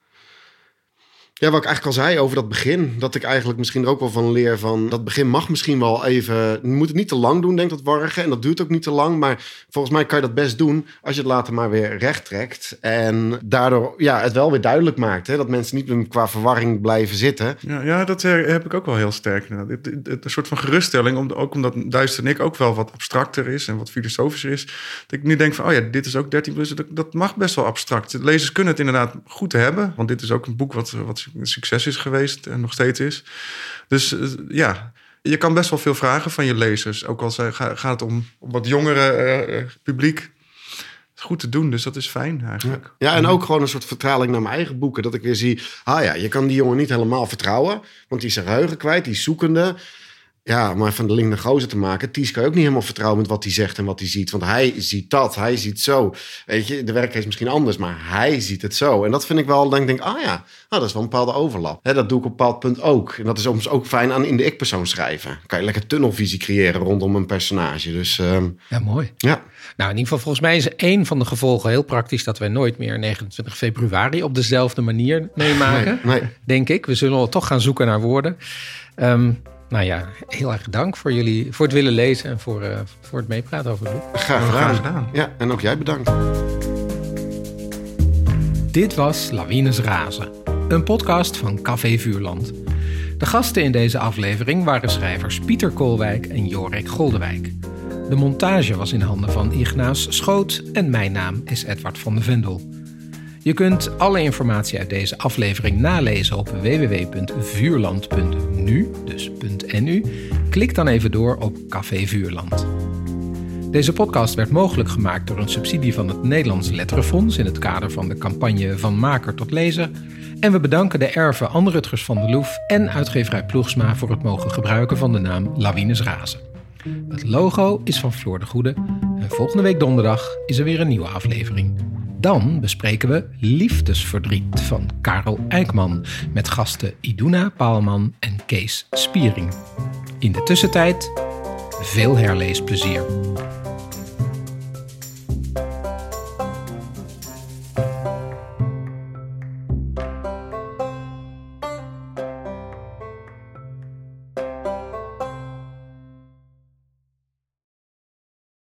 Ja, wat ik eigenlijk al zei over dat begin. Dat ik eigenlijk misschien er ook wel van leer van... Dat begin mag misschien wel even... Je moet het niet te lang doen, denk dat warrigen. En dat duurt ook niet te lang. Maar volgens mij kan je dat best doen als je het later maar weer recht trekt. En daardoor ja, het wel weer duidelijk maakt. Hè? Dat mensen niet qua verwarring blijven zitten. Ja, ja, dat heb ik ook wel heel sterk. Een soort van geruststelling. Ook omdat Duister en ik ook wel wat abstracter is en wat filosofischer is. Dat ik nu denk van, oh ja, dit is ook 13 plus. Dat, dat mag best wel abstract. Lezers kunnen het inderdaad goed hebben. Want dit is ook een boek wat, wat een succes is geweest en nog steeds is. Dus eh, ja, je kan best wel veel vragen van je lezers. Ook al gaat het om, om wat jongere uh, publiek. Goed te doen, dus dat is fijn eigenlijk. Ja, en ook gewoon een soort vertaling naar mijn eigen boeken. Dat ik weer zie, ah ja, je kan die jongen niet helemaal vertrouwen. Want die is zijn geheugen kwijt, die is zoekende. Ja, maar van de link naar gozer te maken. Ties kan je ook niet helemaal vertrouwen met wat hij zegt en wat hij ziet. Want hij ziet dat, hij ziet zo. Weet je, de werk is misschien anders, maar hij ziet het zo. En dat vind ik wel, dan denk ik, ah ja, ah, dat is wel een bepaalde overlap. dat doe ik op een bepaald punt ook. En dat is soms ook fijn aan in de ik-persoon schrijven. kan je lekker tunnelvisie creëren rondom een personage. Dus, um, ja, mooi. Ja. Nou, in ieder geval, volgens mij is één van de gevolgen heel praktisch dat wij nooit meer 29 februari op dezelfde manier meemaken. Nee, nee. Denk ik. We zullen toch gaan zoeken naar woorden. Um, nou ja, heel erg dank voor jullie, voor het willen lezen en voor, uh, voor het meepraten over het boek. Graag gedaan. Graag gedaan. Ja, en ook jij bedankt. Dit was Lawines Razen, een podcast van Café Vuurland. De gasten in deze aflevering waren schrijvers Pieter Koolwijk en Jorik Goldewijk. De montage was in handen van Ignaas Schoot en mijn naam is Edward van de Vendel. Je kunt alle informatie uit deze aflevering nalezen op www.vuurland.nu, dus .nu. Klik dan even door op Café Vuurland. Deze podcast werd mogelijk gemaakt door een subsidie van het Nederlands Letterenfonds in het kader van de campagne Van Maker tot Lezer. En we bedanken de erven Anne Rutgers van de Loef en uitgeverij Ploegsma voor het mogen gebruiken van de naam Lawines Razen. Het logo is van Floor de Goede en volgende week donderdag is er weer een nieuwe aflevering. Dan bespreken we Liefdesverdriet van Karel Eijkman met gasten Iduna Paalman en Kees Spiering. In de tussentijd veel herleesplezier.